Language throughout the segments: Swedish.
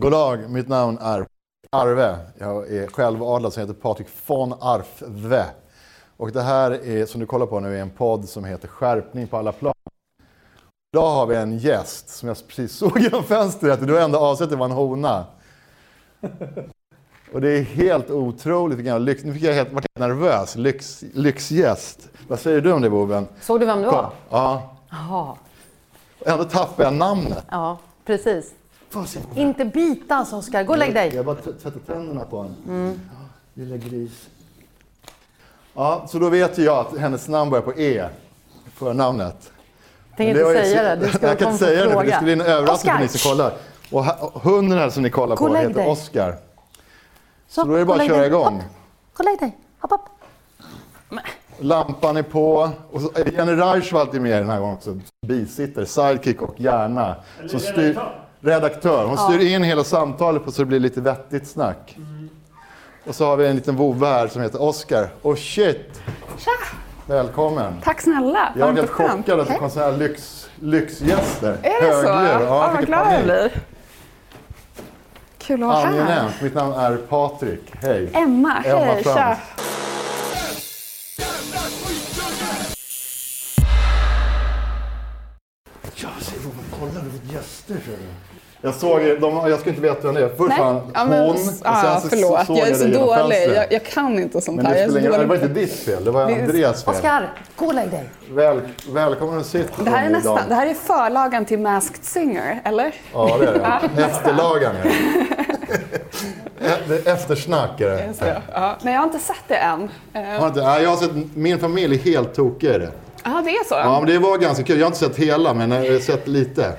God dag, mitt namn är Arve. Jag är självadlad som heter Patrik von Arfve. Och det här är, som du kollar på nu är en podd som heter Skärpning på alla plan. Idag har vi en gäst som jag precis såg genom fönstret. Du har ändå avsett att det var en hona. Och det är helt otroligt vilken lyx. Nu fick jag helt, varit helt nervös. Lyx, lyxgäst. Vad säger du om det Boven? Såg du vem det var? Ja. Jaha. Ändå tappade jag namnet. Ja, precis. Se. Inte bitas Oskar, gå och lägg dig. Jag bara tvättar tänderna på honom. Ja, lilla gris. Ja, så då vet ju jag att hennes namn börjar på E. Förnamnet. Tänk inte säga det. Du ska jag kan inte säga det, för det skulle bli en överraskning för ni Oskar! som kollar. Och hunden här som ni kollar på heter dig. Oscar. Så, Så då är det bara att köra dig. igång. Hopp. Gå och lägg dig. Hopp, hopp. Lampan är på. Och så är Jenny Reichwald är med den här gången också. Bisitter, sidekick och hjärna. Som styr, redaktör. Hon styr in hela samtalet på så det blir lite vettigt snack. Och så har vi en liten vovve här som heter Oscar. Och shit! Tja! Välkommen! Tack snälla. Jag är helt chockad att det Hej. kom sådana här lyx, lyxgäster. Är det så? Högljudd. Ja, vad glad jag blir. Kul att vara här. Angenämt. Mitt namn är Patrik. Hej. Emma, hej. Emma Tja. Frans. Ja, se, kolla vilka gäster. Jag såg de, jag ska inte veta vem det är. Först Nej. var han Ja, men, hon, och sen så förlåt, såg jag är dig så dålig. Jag, jag kan inte sånt Men här. det, Jag är så ingen, det dålig var inte ditt fel, det var Det är- Andreas fel. Oskar, gå och lägg dig. Väl, välkommen att sitta det här är nästan, det här är förlagan till Masked Singer, eller? Ja, det är det. Efterlagan är det. Det. är Eftersnack är det. Så, ja. Nej, jag har inte sett det än. Eh, Har inte, nej, jag har sett, min familj är helt tokig i det. Ja, det är så. Ja, men det var ganska kul. Jag har inte sett hela, men jag har sett lite.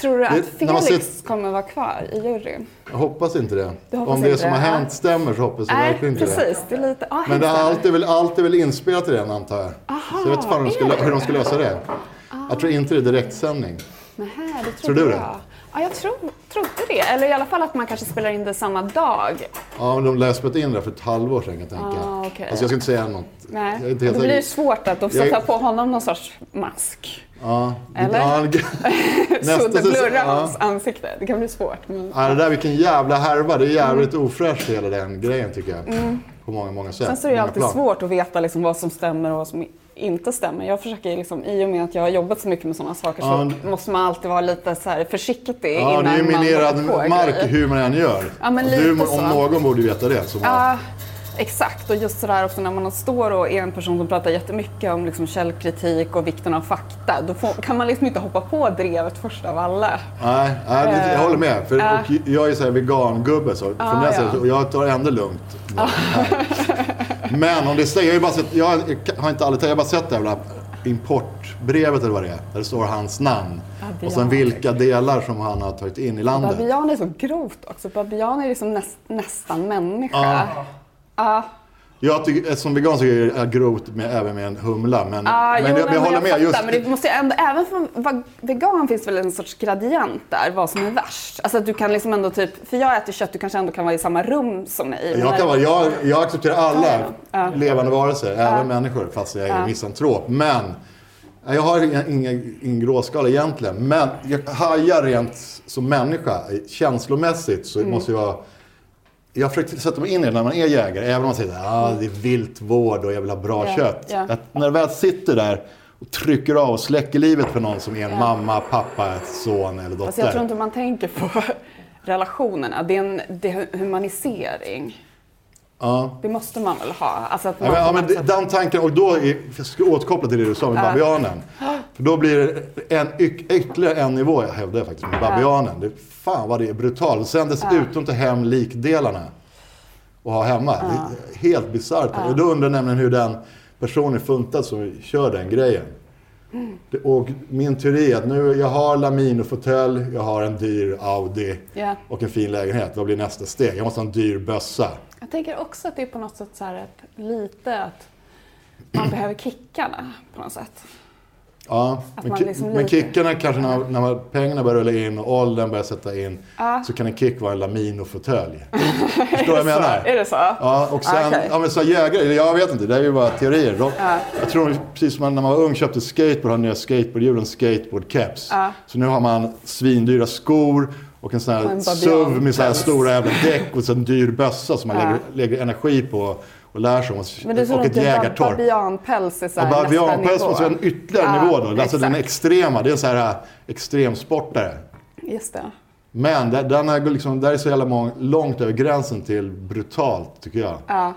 Tror du att Felix ser- kommer vara kvar i juryn? Jag hoppas inte det. Hoppas Om det inte som det, har hänt stämmer så hoppas jag Nej, verkligen inte det. precis. Det är lite... Ah, Men det har alltid väl, alltid väl inspelat redan antar jag. Aha, så jag vet inte fan hur de, hur de ska lösa det. Jag tror inte det är direktsändning. Nähä, det Tror trodde du det? Jag. Ja, jag tro, trodde det. Eller i alla fall att man kanske spelar in det samma dag. Ja, men de lär spelat in det för ett halvår sedan kan jag tänka. Ah, okej. Alltså jag ska inte säga något. Nej, Jag är inte helt blir det säker. svårt att då Jag- sätta på honom någon sorts mask. Ja, Eller? Ja, så det blurrar ja. hans ansikte. Det kan bli svårt. Men... Ja, det där vilken jävla härva. Det är jävligt ofräscht hela den grejen tycker jag. På många, många sätt. Mm. Sen så är det alltid plan. svårt att veta liksom vad som stämmer och vad som inte stämmer. Jag försöker liksom, I och med att jag har jobbat så mycket med sådana saker Ja, så måste man alltid vara lite så här försiktig Ja, innan det är ju man minerad mark grejer. hur man än gör. Ja, men lite du, så. om någon borde veta det. Som Ja, exakt. Och just sådär också när man står och är en person som pratar jättemycket om liksom källkritik och vikten av fakta. Då får, kan man liksom inte hoppa på drevet först av alla. Nej, nej jag håller med. För, Ja. och jag är så här vegangubbe, så från Ja, ja. sidan, och jag tar det ändå lugnt. Här. Men om det stämmer, jag har bara sett, jag har inte aldrig, jag har bara sett det jävla importbrevet eller vad det är. Där det står hans namn. Babian. Och sen vilka delar som han har tagit in i landet. Babian är så grovt också. Babian är liksom näst, nästan människa. Ja. Ja. Jag tycker, som vegan så är det grovt med, även med en humla. Men, Ja, men jo, jag, nej, jag men håller med. fattar, Just, Men det måste ändå, även för vegan finns väl en sorts gradient där, vad som är värst. Alltså att du kan liksom ändå typ, för jag äter kött, du kanske ändå kan vara i samma rum som mig. Men Jag, kan vara, jag, jag accepterar alla Ja. levande varelser, även människor, fast jag är misantrop. Men jag har ingen, ingen, gråskala egentligen. Men jag hajar rent som människa, känslomässigt, så måste jag vara... Jag försöker sätta mig in i det när man är jägare, även om man säger att ah, det är viltvård och jag vill ha bra Ja, kött. ja. Att när jag väl sitter där och trycker av och släcker livet för någon som är en mamma, pappa, son eller dotter. Alltså jag tror inte man tänker på relationerna. Det är en det är humanisering. Ja. Det måste man väl ha? Alltså att Ja, man men, ja, men det- sätt- den tanken, och då är, jag ska återkoppla till det du sa med babianen. För då blir det en, ytterligare en nivå, jag hävdar faktiskt, med babianen. Det, fan vad det är brutalt. Och sen dessutom ta hem likdelarna och ha hemma. Det är helt bisarrt. Och då undrar jag nämligen hur den personen är funtad som kör den grejen. Det- Och min teori är att nu, jag har Lamino-fåtölj, jag har en dyr Audi Ja. och en fin lägenhet. Vad blir nästa steg? Jag måste ha en dyr bössa. Jag tänker också att det är på något sätt så här ett, lite att man behöver kickarna på något sätt. Ja, Att men, man liksom men kickarna kanske när, när man, pengarna börjar rulla in och åldern börjar sätta in Ja. så kan en kick vara en Lamino-fåtölj. Förstår du vad jag menar? Är det så? Ja, och sen, Okej. ja men så jägare, jag vet inte, det är ju bara teorier. De, Jag tror precis som när man var ung köpte skateboard, hade nya skateboardhjulen skateboardkeps. Ja. Så nu har man svindyra skor Och en sån Och här SUV med så här stora jävla däck och en dyr bössa som man Ja. lägger, lägger energi på och lär sig om. Men det är så och ett att jägartorp. babianpäls är så här Ja, nästa Babianpäls nivå. måste vara en ytterligare Ja, nivå då. Alltså den extrema, det är en sån här extremsportare. Just det. Men där, den är liksom, där är så jävla mång, långt över gränsen till brutalt tycker jag. Ja.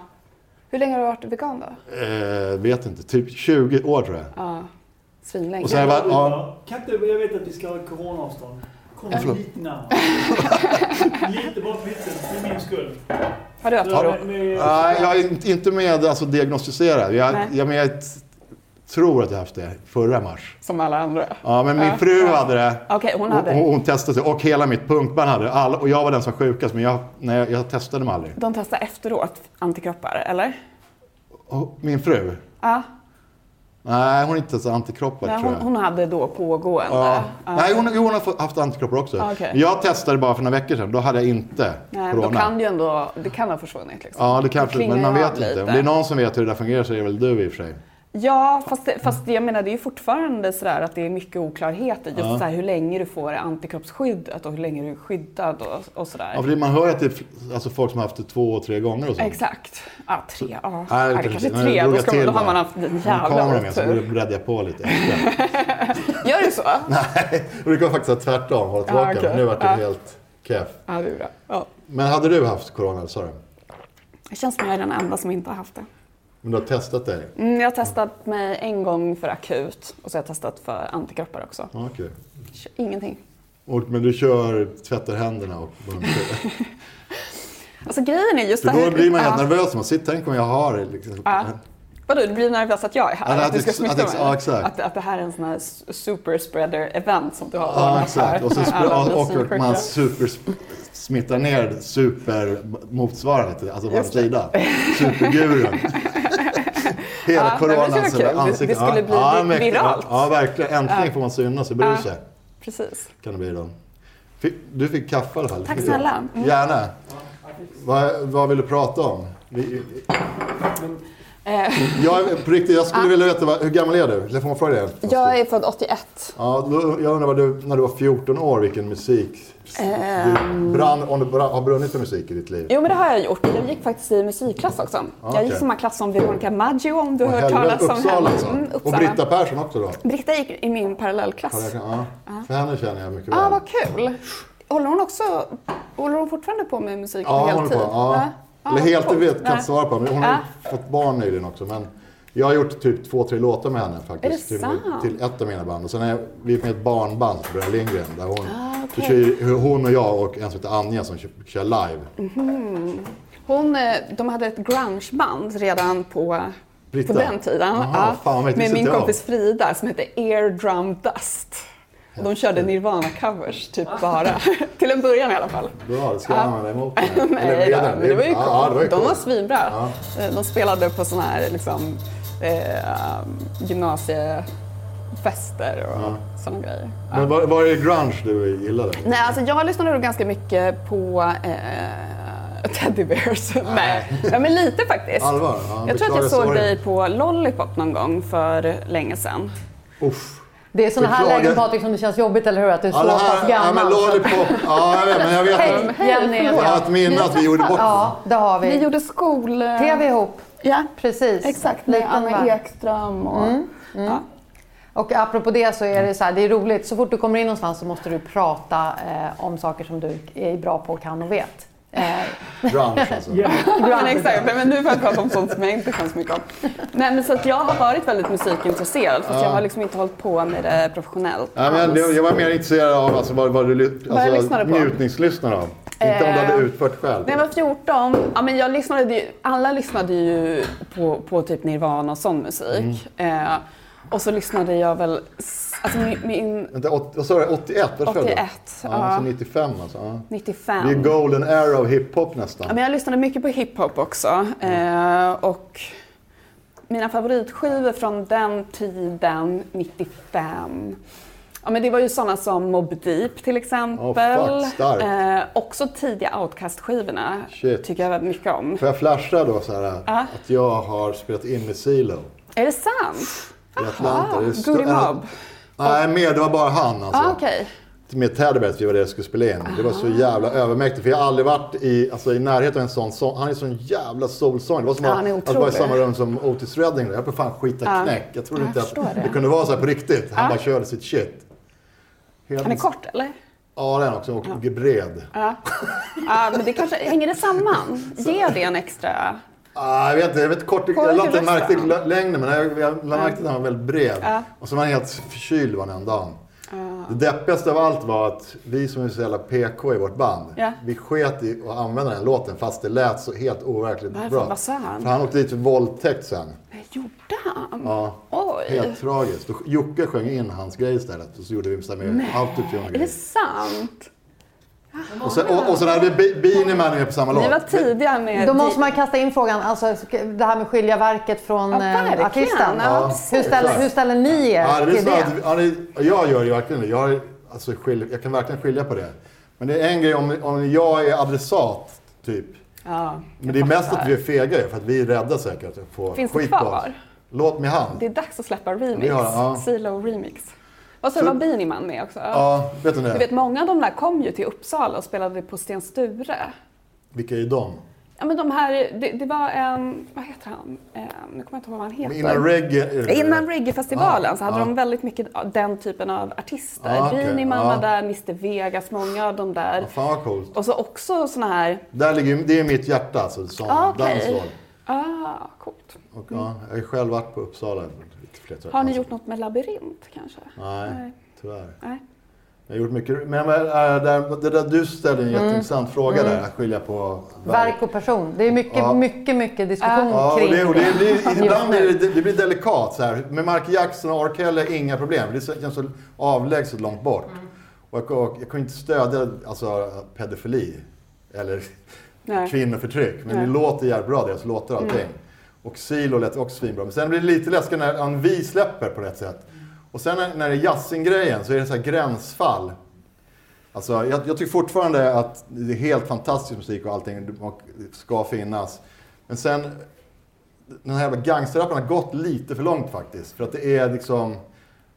Hur länge har du varit vegan då? Eh, vet inte, typ 20 år tror jag. Ja. Svinlänge. Och sen var, ja, Kan inte, jag vet att vi ska ha coronaavstånd. Kom förlåt. lite närmare. lite bort lite, för min skull. Har du haft med- nej, jag är inte- med alltså, diagnostiserad. Jag, Nej. jag, men jag tror att jag haft det förra mars. Som alla andra? Ja, men min Ja, fru ja. hade det. Okej, hon hade och hon testade sig och hela mitt punkband hade det. All, och jag var den som var sjukast men jag, nej, jag, jag testade mig aldrig. De testar efteråt antikroppar, eller? Och min fru? Ja. Nej, hon har inte testat antikroppar Nej, tror hon, jag. hon hade då pågående. Ja. Nej, hon, hon har haft antikroppar också. Ah. Men Jag testade bara för några veckor sedan. Då hade jag inte Nej, då corona. kan det ju ändå, det kan ha försvunnit. Liksom. Ja, det kanske, klingar men man vet av inte. lite. Om det är någon som vet hur det där fungerar så är det väl du i och för sig. Ja, fast, fast jag menar det är ju fortfarande sådär att det är mycket oklarheter. Just så här, hur länge du får antikroppsskyddet och hur länge du är skyddad och, och sådär. Ja, för man hör ju att det är alltså, folk som har haft det två, tre gånger och så. Exakt. Ja, tre. Ja, Nej, det kanske är tre. Då, ska man, till då har man haft en jävla kameran med så otur. breddade jag på lite. Gör du så? Nej, det brukar faktiskt vara tvärtom. Hålla tillbaka. okej. Men Nu vart det Ja. helt keff. Ja, det är bra. Ja. Men hade du haft corona, sa du? Det känns som jag är den enda som inte har haft det. Men du har testat dig? Mm, jag har testat mig en gång för akut och så har jag testat för antikroppar också. Ja, okej. Ingenting. Och, men du kör, tvättar händerna och... Alltså grejen är just det här- då blir man helt Ja. nervös. Man sitter, tänk om jag har det. Liksom. Ja. Vadå, du blir nervös att jag är här? Att, att du ska smitta mig? ja, exakt. Att, att det här är en sån här s- super spreader event som du har Ja, exakt. Och, så och, och man super smittar ner super motsvarande, alltså på andra det. sidan. Supergurun. Hela Ja, det coronan. skulle vara så kul. Det- ansiktet- det skulle bli ja, viralt. Ja, verkligen. Äntligen Ja. får man synas i bruset. Precis. Kan det bli då. Du fick kaffe i alla fall. Tack snälla. Mm. Gärna. Vad, vad vill du prata om? Vi, jag, på riktigt, jag skulle vilja veta, vad, hur gammal är du? Eller får man fråga det? jag är född 81. Ja, då, jag undrar vad du, när du var 14 år, vilken musik du brann, om du bra- har brunnit för musik i ditt liv? Jo men det har jag gjort. Jag gick faktiskt i musikklass också. Jag gick samma klass som Veronica Maggio om du har hört talas om henne. alltså? Mm, Och. Britta Persson också då? Britta gick i min parallellklass. Ja. För henne känner jag mycket Ja, väl. vad kul. Håller hon också, håller hon fortfarande på med musik Ja, på heltid? Ja. Ja, Eller helt, det coolt. vet kan jag inte svara på. Men hon har Ja. fått barn nyligen också. Men jag har gjort typ två, tre låtar med henne faktiskt. Till, till ett av mina band. Och sen är vi med ett barnband, Bröderna Lindgren. Där hon, Ah, okej. kör, hon och jag och en som heter Anja som kör, kör live. Hon, eh, de hade ett grungeband redan på, Britta? på den tiden. Jaha, fan, vet, med min kompis Frida som hette Air Drum Dust. Och de körde Nirvana-covers, typ bara. Till en början i alla fall. Bra, det ska jag använda emot henne. Eller Nej, då, men det var ju Ja, coolt. ja, var ju De var svinbra. Ja. Eh, De spelade på sådana här liksom, eh, gymnasiefester och sådana grejer. Men var, var är det grunge du gillade? Nej, alltså jag lyssnade nog ganska mycket på eh, Teddy Bears. Nej. ja, men lite faktiskt. Allvar? Ja, jag tror att jag såg sorgen. dig på Lollipop någon gång för länge sedan. Uff. Det är sådana här lägen Patrik som det känns jobbigt, eller hur? Att du är så Ja, pass här, ja, men gammal. Lollipop. Ja, jag vet, men jag vet Hej, att Jenny ett minne att vi gjorde bort Ja, det har Vi vi. gjorde skol... eh, TV ihop, Ja, precis. exakt. Med Liten Anna. Ekström och... Ja. Och apropå det så är det så här, det är roligt. Så fort du kommer in någonstans så måste du prata eh, om saker som du är bra på, kan och vet. Eh, grunge alltså. Ja. Men exakt, Nej, men nu får jag prata om sånt som jag inte kan så mycket om. Nej, men så att jag har varit väldigt musikintresserad fast jag har liksom inte hållit på med det professionellt Ja, men det, jag var mer intresserad av alltså, vad, vad du Vad jag alltså, på? njutningslyssnade av. Inte om du hade Eh, utfört själv. När jag var 14, ja, men jag lyssnade, ju- alla lyssnade ju på, på typ Nirvana och sån musik. Mm. Eh, och så lyssnade jag väl, alltså min, min Vänta, vad sa du? 81? Var du född då? 81, Ja, ja. Så 95 alltså. Ja. 95. Det är golden era av hiphop nästan. Ja, men jag lyssnade mycket på hiphop också. Eh, och mina favoritskivor från den tiden, 95. Ja, men det var ju sådana som Mobb Deep till exempel. Oh, fuck, eh, också tidiga Outcast-skivorna tycker jag väldigt mycket om. Får jag flasha då så här, Ja. att jag har spelat in med Silo Är det sant? I Atlanta. Ah, Goody en- Mob? Nej, mer, det var bara han alltså. Ah, okej. med Teddybears, vi var det jag skulle spela in. Det var så jävla övermäktigt för jag har aldrig varit i, alltså, i närheten av en sån sång. Han är sån jävla solsång. Det var som Ja, att, att vara i samma rum som Otis Redding. Jag höll på fan skita Ja. knäck. Jag trodde Jag inte att det. det. kunde vara så här på riktigt. Han Ja. bara körde sitt shit. Helt Han är kort eller? Ja, den också. Och bred. Ja. ja, men det kanske, hänger det samman? Ger det en extra... Ah, jag vet inte, jag vet kort, jag lade inte märke till längden men jag, jag märke till att han var väldigt bred. Ja. Och så var han helt förkyld varannan dag. Det deppigaste av allt var att vi som är så jävla PK i vårt band, Ja. vi sket i att använda den låten fast det lät så helt overkligt Varför? bra. Sa han? För han åkte dit för våldtäkt sen. Nej, Gjorde han? Ja. Oj. Helt tragiskt. Då Jocke sjöng in hans grej istället och så gjorde vi så med autotune Är det sant? Och sen, och, och sen hade vi Be- Beanie Man med på samma låt. Ni var tidiga med... Då måste man kasta in frågan, alltså det här med skilja verket från Ja, eh, artisten. Ja, hur, ställer, hur ställer ni er Ja, det är till så det? att, jag gör ju verkligen det. Jag, alltså, jag kan verkligen skilja på det. Men det är en grej om, om jag är adressat, typ. Ja, Men det är mest att vi är fega för att vi är rädda säkert att få Finns det skit på oss. kvar? Låt med hand. Det är dags att släppa remix. Har- ja. Silo remix. Vad sa du, var Beanie Man med också? Ja, vet du Du det? vet, många av de där kom ju till Uppsala och spelade på Sten Sture. Vilka är de? Ja, men de här, det, det var en, vad heter han? Eh, nu kommer jag inte ihåg vad han heter. Men innan reggae? Innan reggaefestivalen Ah, så hade ah. de väldigt mycket den typen av artister. Ah, okej, Beanie Man ah. var där, Mr Vegas, många av de där. Ja, fan vad coolt. Och så också såna här, Där ligger, det är mitt hjärta, alltså, som Ah, okej. dansroll. ah, coolt. Och, ja, jag har själv varit på Uppsala. Har ni alltså, gjort något med labyrint kanske? Nej, Nej. tyvärr. Nej. Jag har gjort mycket. Men äh, där, det där du ställde en jätteintressant fråga där, att skilja på Verk och person. Det är mycket, Ja. mycket, mycket diskussion Ja, kring det, och det, blir, just ibland blir det, det blir delikat. Så här. Med Michael Jackson och R. Kelly, inga problem. Det känns så avlägset långt bort. Och jag, och jag kan inte stödja alltså, pedofili eller Nej. kvinnoförtryck. Men Nej. Mm. det låter jävligt bra, deras låtar och allting. Och Silo lät också svinbra. Men sen blir det lite läskigt när Anvi släpper på rätt sätt. Och sen när, det är jazzing-grejen så är det så här gränsfall. Alltså, jag, jag tycker fortfarande att det är helt fantastisk musik och allting ska finnas. Men sen, den här jävla gangsterrappen har gått lite för långt faktiskt. För att det är liksom,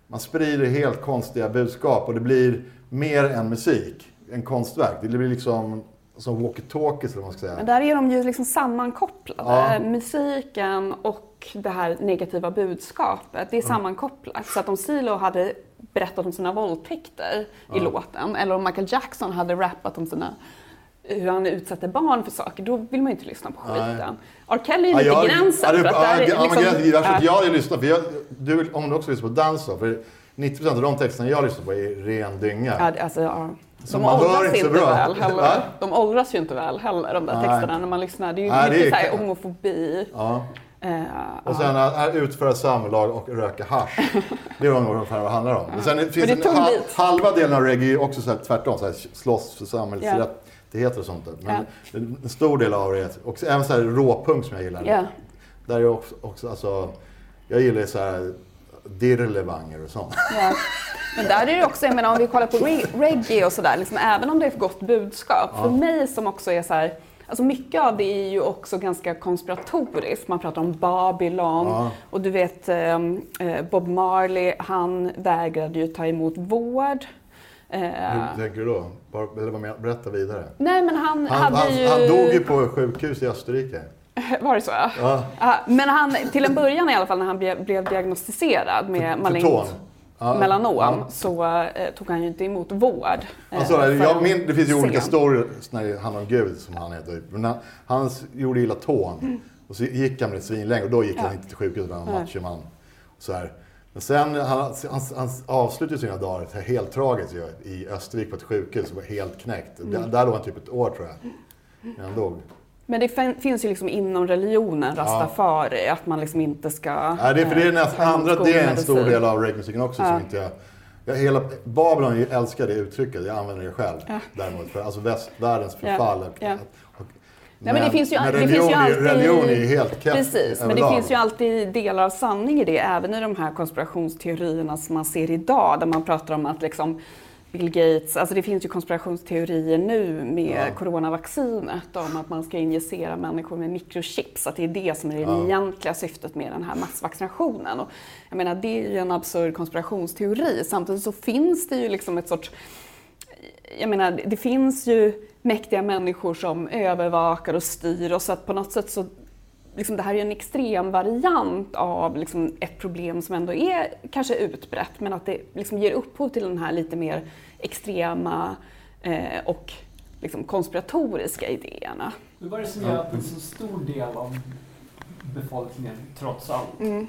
man sprider helt konstiga budskap och det blir mer än musik, en konstverk. Det blir liksom som walkie-talkies eller vad man ska säga. Men där är de ju liksom sammankopplade. Ja. Musiken och det här negativa budskapet, det är sammankopplat. Så att om Silo hade berättat om sina våldtäkter i låten, eller om Michael Jackson hade rappat om sina hur han utsätter barn för saker, då vill man ju inte lyssna på skiten. R. Kelly är lite gränsen. Ja, det, för att där är ja, liksom- gränsen, ja. jag har ju lyssnat, för jag, du, om du också lyssnar på dans då, för 90% av de texterna jag lyssnar på är ren dynga. Ja, alltså, ja. Så De åldras inte bra. väl heller. Va? De åldras ju inte väl heller, de där Nej. texterna, när man lyssnar. Det är ju Nej, det mycket är- så här homofobi. Ja. Eh, Och sen att utföra samlag och röka hasch. Det är ungefär vad det handlar om. Men sen finns det en, tung ha, bit. halva delen av reggae också så här, tvärtom, så här, slåss för samhällsrättigheter och sånt. där. Men en stor del av det är också, även så här råpunk som jag gillar. Ja. Där är också, också alltså, jag gillar så här dirlevanger och sånt. Ja. Men där är det också, jag menar om vi kollar på re- reggae och sådär, liksom, även om det är ett gott budskap, för mig som också är så här, alltså mycket av det är ju också ganska konspiratoriskt. Man pratar om Babylon Ja. och du vet ehm, eh, Bob Marley, han vägrade ju ta emot vård. Eh, Hur tänker du då? Berätta vidare. nej men han, Han, hade han, ju... han dog ju på sjukhus i Österrike. Var det så? Ja. Ja, men han, till en början i alla fall när han blev, blev diagnostiserad med malignt. Ja, melanom ja. så eh, tog han ju inte emot vård. eh, Alltså, jag, min, det finns ju olika stories när det handlar om Gud, som han heter. Men han, han gjorde illa tån. Och så gick han med det svinlänge och då gick Ja. han inte till sjukhuset, utan han Nej. machoman. Så här. Men sen, han, han, han avslutade sina dagar helt tragiskt i Österrike på ett sjukhus och var helt knäckt. Mm. Där, där låg han typ ett år tror jag. När han dog. Men det fin- finns ju liksom inom religionen, rastafari, att man liksom inte ska... Nej, det, är för det är eh, nästan andra, det är en stor del av reggaemusiken också Ja. som inte jag... jag hela, Babylon älskar det uttrycket, jag använder det själv Ja. däremot. För, alltså västvärldens förfall. Ja. och, Nej, men det finns ju, men det religion, finns ju alltid... religion är ju helt keff Precis, men det överlag. finns ju alltid delar av sanning i det, även i de här konspirationsteorierna som man ser idag, där man pratar om att liksom Bill Gates, alltså det finns ju konspirationsteorier nu med Ja. coronavaccinet om att man ska injicera människor med mikrochips, att det är det som är det Ja. egentliga syftet med den här massvaccinationen. Och jag menar, det är ju en absurd konspirationsteori. Samtidigt så finns det ju liksom ett sorts jag menar, det finns ju mäktiga människor som övervakar och styr och så att på något sätt så liksom, det här är en extrem variant av liksom, ett problem som ändå är kanske utbrett men att det liksom, ger upphov till den här lite mer extrema eh, och liksom, konspiratoriska idéerna. Men vad är det som gör att en så stor del av befolkningen trots allt Mm.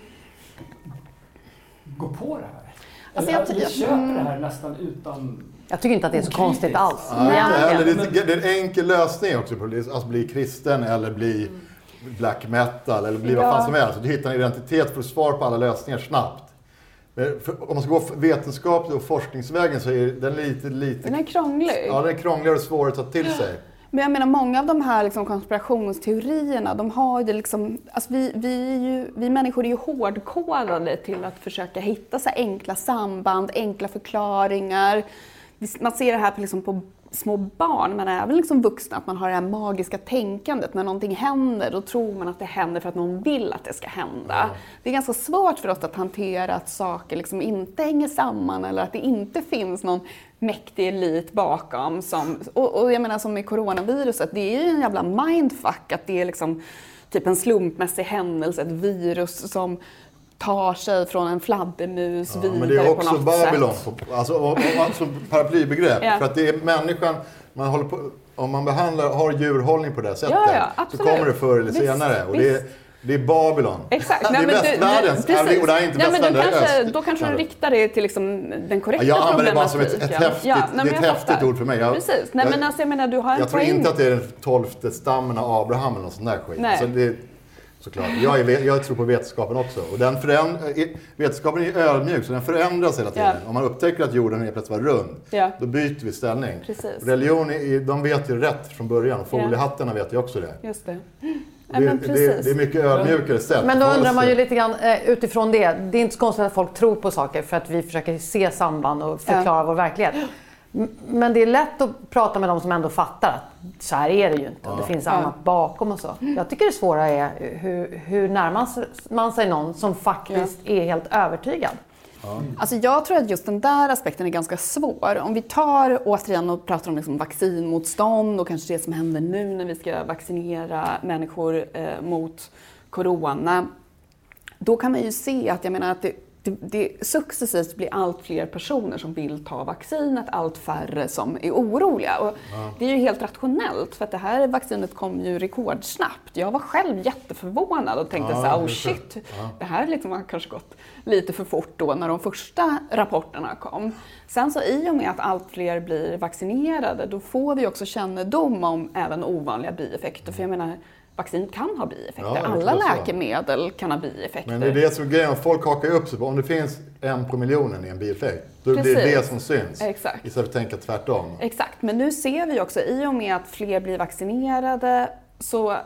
går på det här? Alltså, Eller jag att vi köper mm. det här nästan utan... Jag tycker inte att det är så Okritiskt. konstigt alls. Egentligen. det, är- det är en enkel lösning också på det. Alltså bli kristen eller bli black metal eller bli vad Ja. fan som helst. Du hittar en identitet för att svara på alla lösningar snabbt. För, om man ska gå vetenskapligt och forskningsvägen så är den lite, lite... Den är krånglig. Ja, den är krångligare och svårare att ta till sig. Men jag menar många av de här liksom konspirationsteorierna, de har ju liksom, alltså vi, vi, ju, vi människor är ju hårdkodade till att försöka hitta så enkla samband, enkla förklaringar. Man ser det här på, liksom på små barn, men även liksom vuxna, att man har det här magiska tänkandet. När någonting händer, då tror man att det händer för att någon vill att det ska hända. Det är ganska svårt för oss att hantera att saker liksom inte hänger samman eller att det inte finns någon mäktig elit bakom. Som, och, och jag menar som med coronaviruset, det är ju en jävla mindfuck att det är liksom typ en slumpmässig händelse, ett virus som tar sig från en fladdermus Ja, vidare men det är också Babylon, på, alltså, och, och, alltså paraplybegrepp. Ja. För att det är människan, man håller på, om man behandlar, har djurhållning på det sättet Ja, ja, så kommer det förr eller Visst, senare. Och det, är, det är Babylon. Exakt. Det Nej, är men du- västvärldens, precis. och det är inte ja, men det är kanske. Då kanske du riktar det till liksom den korrekta Ja, jag använder det bara som ett, ett problematiken. häftigt, Ja, nej, det är ett jag häftigt ord för mig. Jag, Precis. Nej, jag, men alltså, jag menar, du har en jag tror inte att det är den tolfte stammen av Abraham eller något sånt där skit. Nej. Så det, såklart. Jag, är, jag tror på vetenskapen också. Och den föränd, vetenskapen är ju ödmjuk, så den förändras hela tiden. Ja. Om man upptäcker att jorden är plötsligt var rund, Ja. då byter vi ställning. Precis. Religion, är, de vet ju rätt från början. Foliehattarna vet ju också det. Just det. Det, Ja, men det, det är mycket ödmjukare sätt. Men då undrar man ju lite grann eh, utifrån det. Det är inte så konstigt att folk tror på saker för att vi försöker se samband och förklara vår verklighet. Men det är lätt att prata med de som ändå fattar att så här är det ju inte. och Det finns annat bakom och så. Jag tycker det svåra är hur, hur närmar man sig någon som faktiskt är helt övertygad. Alltså jag tror att just den där aspekten är ganska svår. Om vi tar återigen och pratar om liksom vaccinmotstånd och kanske det som händer nu när vi ska vaccinera människor eh, mot corona. Då kan man ju se att, jag menar att det, det, det successivt blir allt fler personer som vill ta vaccinet, allt färre som är oroliga. Och Det är ju helt rationellt för att det här vaccinet kom ju rekordsnabbt. Jag var själv jätteförvånad och tänkte Ja, så här, oh shit, det här liksom har kanske gått lite för fort då när de första rapporterna kom. Sen så i och med att allt fler blir vaccinerade då får vi också kännedom om även ovanliga bieffekter. För jag menar, vaccin kan ha bieffekter. Ja, Alla läkemedel kan ha bieffekter. Men det är det som är grejen. Folk hakar upp sig på om det finns en på miljonen i en bieffekt. Då blir det Precis. det som syns. Exakt. Istället för att tänka tvärtom. Exakt, men nu ser vi också i och med att fler blir vaccinerade så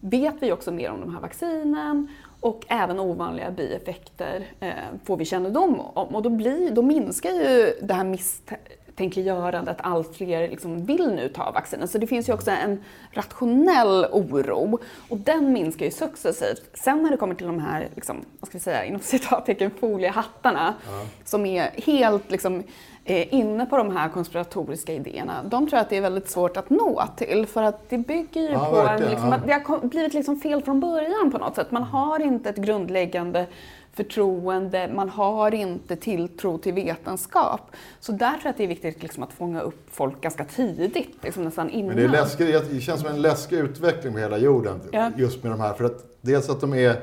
vet vi också mer om de här vaccinen och även ovanliga bieffekter eh, får vi kännedom om. Och då, blir, då minskar ju det här misstänkliggörandet att allt fler liksom vill nu ta vaccinen. Så det finns ju också en rationell oro och den minskar ju successivt. Sen när det kommer till de här, liksom, vad ska vi säga, inom citattecken foliehattarna som är helt liksom, eh, inne på de här konspiratoriska idéerna. De tror att det är väldigt svårt att nå till för att det bygger ju Ja, på en, liksom, ja. det har blivit liksom fel från början på något sätt. Man har inte ett grundläggande förtroende, man har inte tilltro till vetenskap. Så där tror jag att det är viktigt liksom, att fånga upp folk ganska tidigt, liksom nästan innan. Men det, är läskigt, det känns som en läskig utveckling på hela jorden. Ja. Just med de här. För att dels att de är...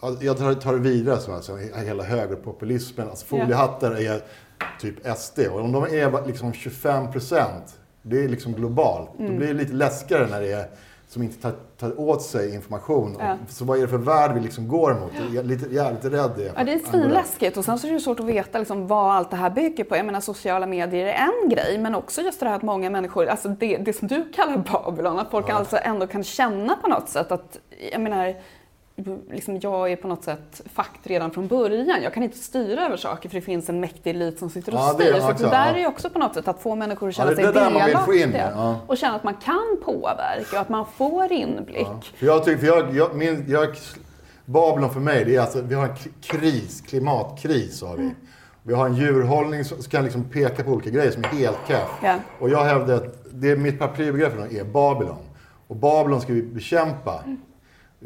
ja, Jag tar, det vidare, som alltså, hela högerpopulismen. Alltså foliehattar är typ SD. Och om de är liksom 25 procent, det är liksom globalt. Mm. Då blir det lite läskigare när det är som inte tar, tar åt sig information. Ja. Så vad är det för värld vi liksom går mot? Jag är lite, jävligt rädd. Ja, det är svinläskigt och sen så är det svårt att veta liksom vad allt det här bygger på. Jag menar sociala medier är en grej men också just det här att många människor, alltså det, det som du kallar Babylon, att folk alltså ändå kan känna på något sätt att, jag menar, liksom jag är på något sätt fakt redan från början. Jag kan inte styra över saker för det finns en mäktig elit som sitter och Ja, styr. Så också, det där ja. är också på något sätt att få människor att Ja, känna det sig är det in, delaktiga ja. och känna att man kan påverka och att man får inblick. Ja. För jag tycker, för jag, jag, min, jag, Babylon för mig, det är alltså, vi har en kris, klimatkris har vi. Vi har en djurhållning som kan liksom peka på olika grejer som är helt keff. Ja. Och jag hävdar att det, mitt paraplybegrepp är Babylon. Och Babylon ska vi bekämpa.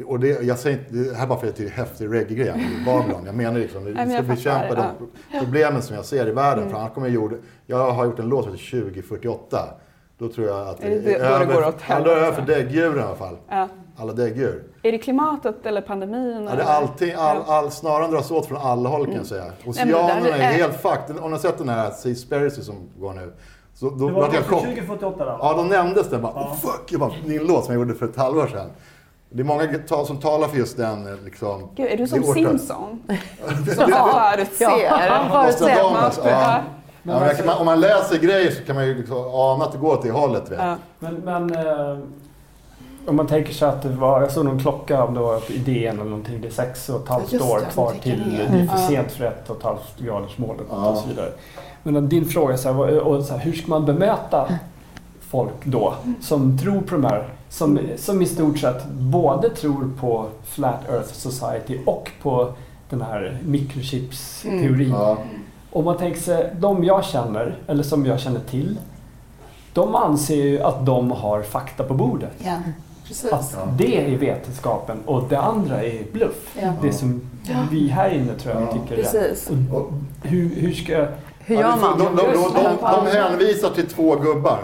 Och det, jag säger inte, det här är bara för att det är en häftig reggae-grej. Babylon. Jag menar liksom, vi ska bekämpa de problemen som jag ser i världen. Mm. För annars kommer jag, gjorde, jag har gjort en låt som heter 2048. Då tror jag att Är det det- då det går åt Ja, då är över helvete? för däggdjuren i alla fall. Ja. Alla däggdjur. Är det klimatet eller pandemin? Ja, det är allting, all, all, snaran dras åt från alla håll kan jag säga. Oceanerna Mm. är är- helt fucked. Om ni har sett den här Seaspiracy som går nu. Så då Det var var jag chock. 2048 då? Ja, då nämndes den. Bara, oh, fuck! Jag bara, det är en låt som jag gjorde för ett halvår sedan. Det är många tal- som talar för just den. eh, Liksom, Gud, är du som. Simpson? Som förutser? Ja, han förutser. Nostradamus, ja. Ja. Ja, men jag kan, om man läser grejer så kan man ju liksom ana att det går åt det hållet. Vet. Ja. Men, men eh, om man tänker sig att det var, jag såg någon klocka om det var på idén eller någonting, det är sex och ett halvt Just år det, kvar till, det är för sent för ett och ett halvt gradersmålet Ja. och så vidare. Men din fråga är så här, och så här, hur ska man bemöta folk då som tror på de här, som, som i stort sett både tror på Flat Earth Society och på den här mikrochips-teorin. Ja. Om man tänker sig, de jag känner, eller som jag känner till, de anser ju att de har fakta på bordet. Ja, precis. Att det är vetenskapen och det andra är bluff. Ja. Det som vi här inne tror jag Ja. tycker är rätt. Precis. Och hur, hur ska... Hur gör man? De, de, de, de, hänvisar till två gubbar.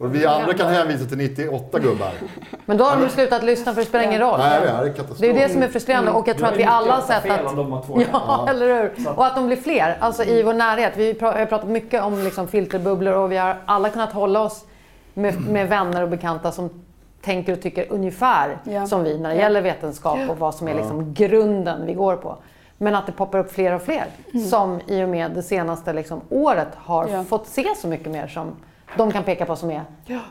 Och vi andra kan hänvisa till 98 gubbar. Men då har de slutat lyssna för det spelar ingen roll. Nej, det är katastrof. Det är det som är frustrerande och jag tror att vi alla har sett att... om de har två Ja, eller hur? Och att de blir fler, alltså i vår närhet. Vi har pratat mycket om liksom filterbubblor och vi har alla kunnat hålla oss med, med vänner och bekanta som tänker och tycker ungefär Ja. som vi när det gäller vetenskap och vad som är liksom grunden vi går på. Men att det poppar upp fler och fler som i och med det senaste liksom året har Ja. fått se så mycket mer som de kan peka på som är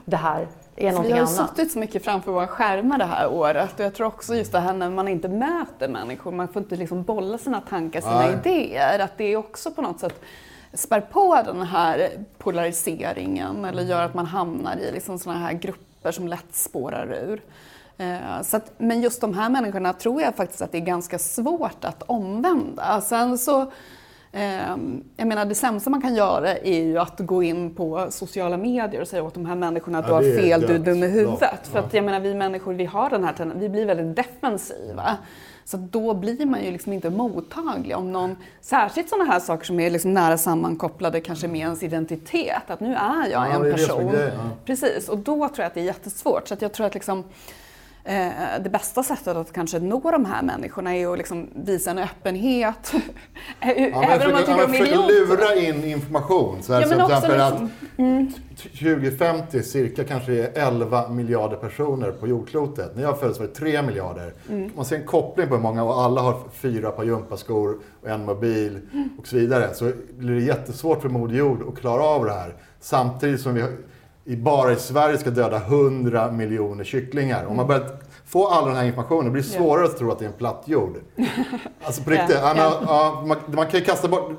det här är Så vi har ju annat. suttit så mycket framför våra skärmar det här året och jag tror också just det här när man inte möter människor, man får inte liksom bolla sina tankar, sina Nej. idéer, att det också på något sätt spär på den här polariseringen eller gör att man hamnar i liksom såna här grupper som lätt spårar ur. Eh, Så att, men just de här människorna tror jag faktiskt att det är ganska svårt att omvända. Sen så Jag menar det sämsta man kan göra är ju att gå in på sociala medier och säga åt de här människorna att Ja, du har är fel, du är dum i huvudet. Ja. För att jag menar vi människor, vi har den här vi blir väldigt defensiva. Så då blir man ju liksom inte mottaglig om någon, särskilt sådana här saker som är liksom nära sammankopplade kanske med ens identitet, att nu är jag Ja, en är är person. ja. Precis, och då tror jag att det är jättesvårt. Så jag tror att liksom, det bästa sättet att kanske nå de här människorna är att liksom visa en öppenhet. Ja, Även om man tycker ja, försöker idioter. lura in information. Så här, Ja, men också exempel liksom- mm. att 2050 cirka kanske är 11 miljarder personer på jordklotet. När jag föddes var det 3 miljarder. Mm. Man ser en koppling på hur många och alla har fyra par gympaskor och en mobil Mm. och så vidare. Så blir det jättesvårt för Moder Jord att klara av det här. Samtidigt som vi i- bara i Sverige ska döda 100 miljoner kycklingar. Om man börjar få all den här informationen det blir det svårare att tro att det är en platt jord. Alltså på riktigt. Ja, Ja, man, man kan ju kasta bort,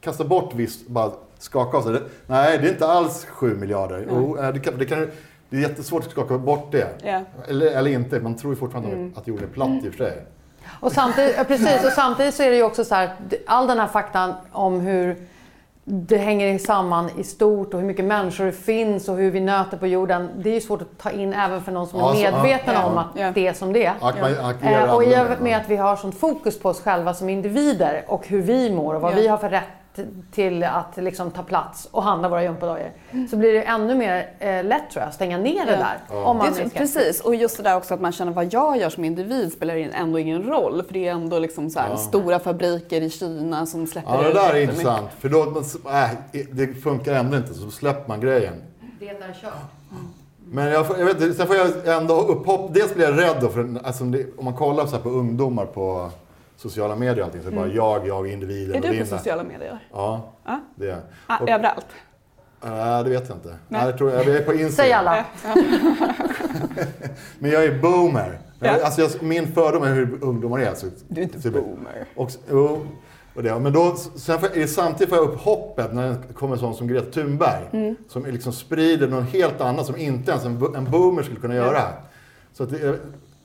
kasta bort visst, bara skaka av sig. Det, nej, det är inte alls 7 miljarder. Jo, eh, det, kan, det, kan, det är jättesvårt att skaka bort det. Ja. Eller, eller inte, man tror ju fortfarande Mm. att jorden är platt i och för sig. Och samtidigt, precis, och samtidigt så är det ju också så här, all den här faktan om hur det hänger samman i stort och hur mycket människor det finns och hur vi nöter på jorden. Det är ju svårt att ta in även för någon som är ja, medveten ja. om att Ja. det är som det är. Eh, och i och med att vi har sånt fokus på oss själva som individer och hur vi mår och vad Ja. vi har för rätt till att liksom ta plats och handla våra gympadojor. Så blir det ännu mer eh, lätt tror jag att stänga ner det Ja. där. Om man Det, precis, och just det där också att man känner vad jag gör som individ spelar in- ändå ingen roll. För det är ändå liksom så här, Ja. stora fabriker i Kina som släpper Ja, det ut där är intressant. För då, äh, det funkar ändå inte, så släpper man grejen. Det är kört. Men jag, jag vet, sen får jag ändå upphopp. Dels blir jag rädd då, för alltså, om, det, om man kollar så här på ungdomar på sociala medier och allting, så är det bara jag, jag, individen Mm. Är och du på vinna. sociala medier? Ja, Ja. det är jag. Ah, Och- överallt? Nej, det vet jag inte. Nej. Nej. jag, tror, jag är på Instagram. Säg alla. Men jag är boomer. Ja. Alltså, jag, min fördom är hur ungdomar är. Så, Du är inte så- boomer. Och, jo, och det, men då, sen det samtidigt får jag upp hoppet när det kommer en sån som Greta Thunberg. Mm. Som liksom sprider något helt annat som inte ens en, en boomer skulle kunna göra. Så att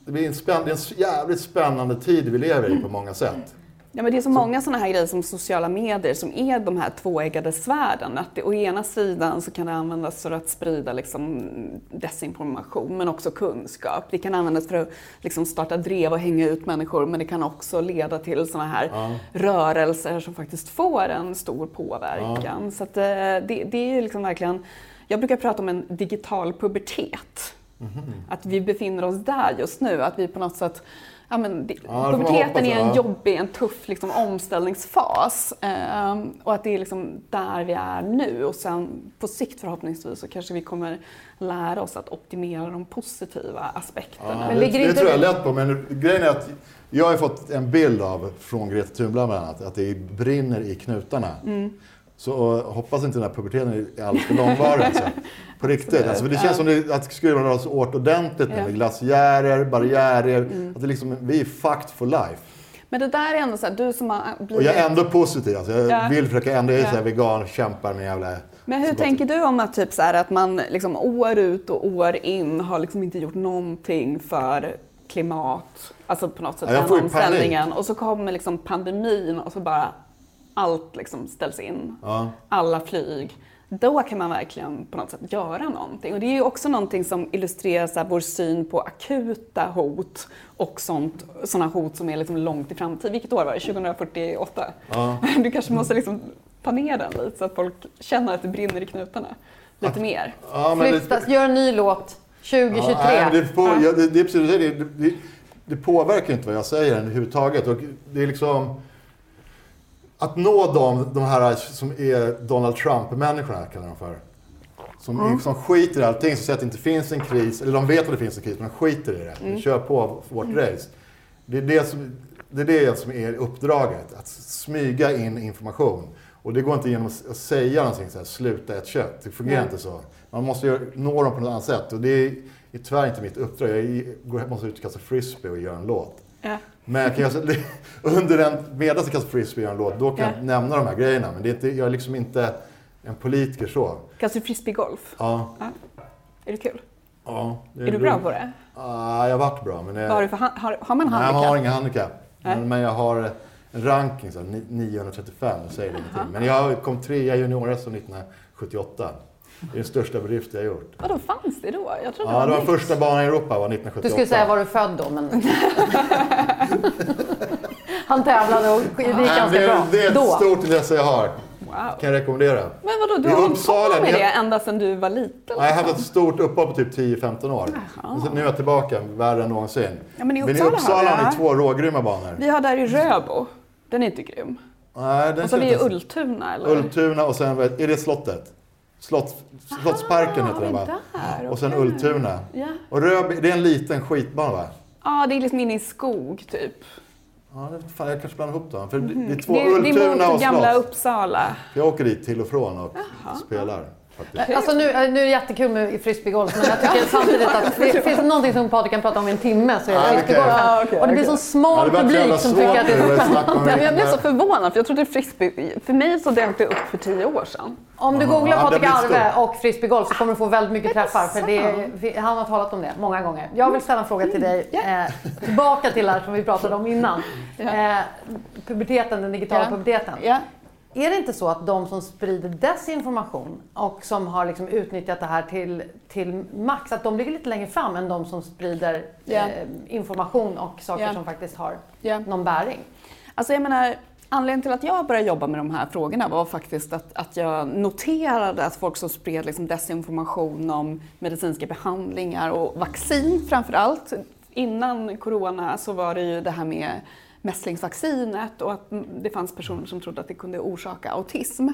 det, blir en, spänn, det är en jävligt spännande tid vi lever i på många sätt. Ja, men det är så, många sådana här grejer som sociala medier som är de här tvåeggade svärden. Att det, å ena sidan så kan det användas för att sprida liksom, desinformation men också kunskap. Det kan användas för att liksom, starta drev och hänga ut människor men det kan också leda till sådana här Ja. rörelser som faktiskt får en stor påverkan. Så att, eh, det, det är liksom verkligen, jag brukar prata om en digital pubertet. Mhm. Att vi befinner oss där just nu, att vi på något sätt Ja, men det, Ja, det puberteten är en ja. jobbig, en tuff liksom, omställningsfas. Ehm, och att det är liksom där vi är nu. Och sen på sikt förhoppningsvis så kanske vi kommer lära oss att optimera de positiva aspekterna. Ja, Men det, det inte tror jag det- lätt på, men grejen är att jag har fått en bild av, från Greta Thunberg bland annat, att det brinner i knutarna. Mm. Så hoppas inte den här puberteten är alldeles för långvarig. Alltså. På riktigt. Alltså, det känns som det, att skruvarna dras åt ordentligt nu. Ja. med Glaciärer, barriärer. Mm. Att det liksom, vi är fucked for life. Men det där är ändå så här, du som har blivit... Och jag är ändå positiv. Alltså, jag Ja. vill försöka ändra. Jag är Ja. så här vegan, kämpar med jävla... Men hur tänker du om att, typ så här, att man liksom år ut och år in har liksom inte gjort någonting för klimat, alltså på något sätt Ja, den omställningen. Och så kommer liksom pandemin och så bara allt liksom ställs in. Ja. Alla flyg. Då kan man verkligen på något sätt göra någonting. Och det är ju också någonting som illustrerar så här, vår syn på akuta hot och sånt, sådana hot som är liksom långt i framtid. Vilket år var det? 2048? Ja. Du kanske måste liksom ta ner den lite så att folk känner att det brinner i knutarna lite mer. Ja, men det- Flyttas, gör en ny låt 2023. Ja, nej, det, på, ja, det, det, är precis det, det, det, det påverkar inte vad jag säger överhuvudtaget. Och det är liksom... Att nå dem, de här som är Donald Trump-människorna, kallar de för. Som, som skiter i allting, som säger att det inte finns en kris. Eller de vet att det finns en kris, men de skiter i det. De kör på vårt race. Det är det, som, det är det som är uppdraget. Att smyga in information. Och det går inte genom att säga någonting så här, sluta ett kött. Det fungerar Nej. inte så. Man måste ju nå dem på något annat sätt. Och det är, är tyvärr inte mitt uppdrag. Jag måste ut och kasta frisbee och göra en låt. Ja. Men jag kan, alltså, under en, medan jag kastar frisbee och gör en låt, då kan Ja. jag nämna de här grejerna. Men det är inte, jag är liksom inte en politiker så. Kastar du frisbeegolf? Ja. Är det kul? ja det Är du bra på det? Ja, jag har varit bra. Men jag, har, du för, han- har, har man nej, jag handikapp? har inga handikapp. Men, men jag har en ranking, så här, ni- 935, det säger ingenting. Men jag kom trea i junior-SM 1978. Det är den största bedrift jag har gjort. Vadå, fanns det då? Jag trodde Ja, det var nytt. första banan i Europa var 1978. Du skulle säga var du född då, men... Han tävlade och det gick ganska det, bra. det är ett då. stort intresse jag har. Wow. Kan jag rekommendera. Men vadå, du I har hållit Uppsala, på med det ända sedan du var liten? Ja, jag har haft ett stort uppehåll på typ 10-15 år. Sen- Nu är jag tillbaka, värre än någonsin. Ja, men i men i Uppsala har Uppsala ni två rågrymma banor. Vi har där i Röbo. Den är inte grym. Nej, den Och så har vi i Ultuna eller? Ultuna och sen, är det slottet? Slott, Slottsparken Ah, heter den va? där? Och sen. Ultuna. Ja. Och Röby, det är en liten skitbana va? Ja, det är liksom inne i skog typ. Ja, det, fan, jag kanske blandar ihop dem. För det, det är två Det är, det är Ultuna mot och gamla. Uppsala. Jag åker dit till och från och spelar. Faktiskt. Alltså nu, nu är det jättekul med frisbeegolf, men jag tycker samtidigt att det finns det någonting som Patrik kan prata om i en timme så är det Ah, okej. frisbeegolfen. Ah, okej, och det blir okej. så smal Ja, publik som tycker att det är så men jag blev så förvånad för jag trodde frisbee... För mig så dök det upp för tio år sedan. Om du Aha, googlar ja, det Patrik. Arve och frisbeegolf så kommer du få väldigt mycket träffar. För det, han har talat om det många gånger. Jag vill ställa en fråga till dig. Eh, tillbaka till det här som vi pratade om innan. Eh, puberteten, den digitala puberteten. Ja. Är det inte så att de som sprider desinformation och som har liksom utnyttjat det här till, till max, att de ligger lite längre fram än de som sprider Ja. eh, information och saker Ja. som faktiskt har Ja. någon bäring? Alltså jag menar, anledningen till att jag började jobba med de här frågorna var faktiskt att, att jag noterade att folk som spred liksom desinformation om medicinska behandlingar och vaccin framför allt. Innan corona så var det ju det här med mässlingsvaccinet och att det fanns personer som trodde att det kunde orsaka autism.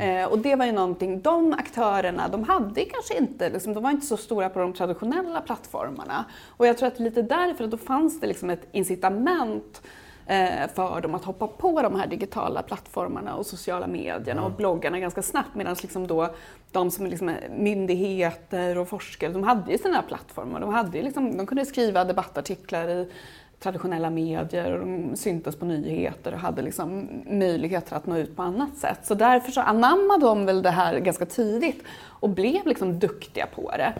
Eh, och det var ju någonting, de aktörerna, de hade kanske inte, liksom, de var inte så stora på de traditionella plattformarna. Och jag tror att lite därför, att då fanns det liksom ett incitament eh, för dem att hoppa på de här digitala plattformarna och sociala medierna och bloggarna ganska snabbt medan liksom då de som liksom är myndigheter och forskare, de hade ju sina plattformar. De, hade liksom, de kunde skriva debattartiklar i traditionella medier och de syntes på nyheter och hade liksom möjligheter att nå ut på annat sätt. Så därför så anammade de väl det här ganska tidigt och blev liksom duktiga på det.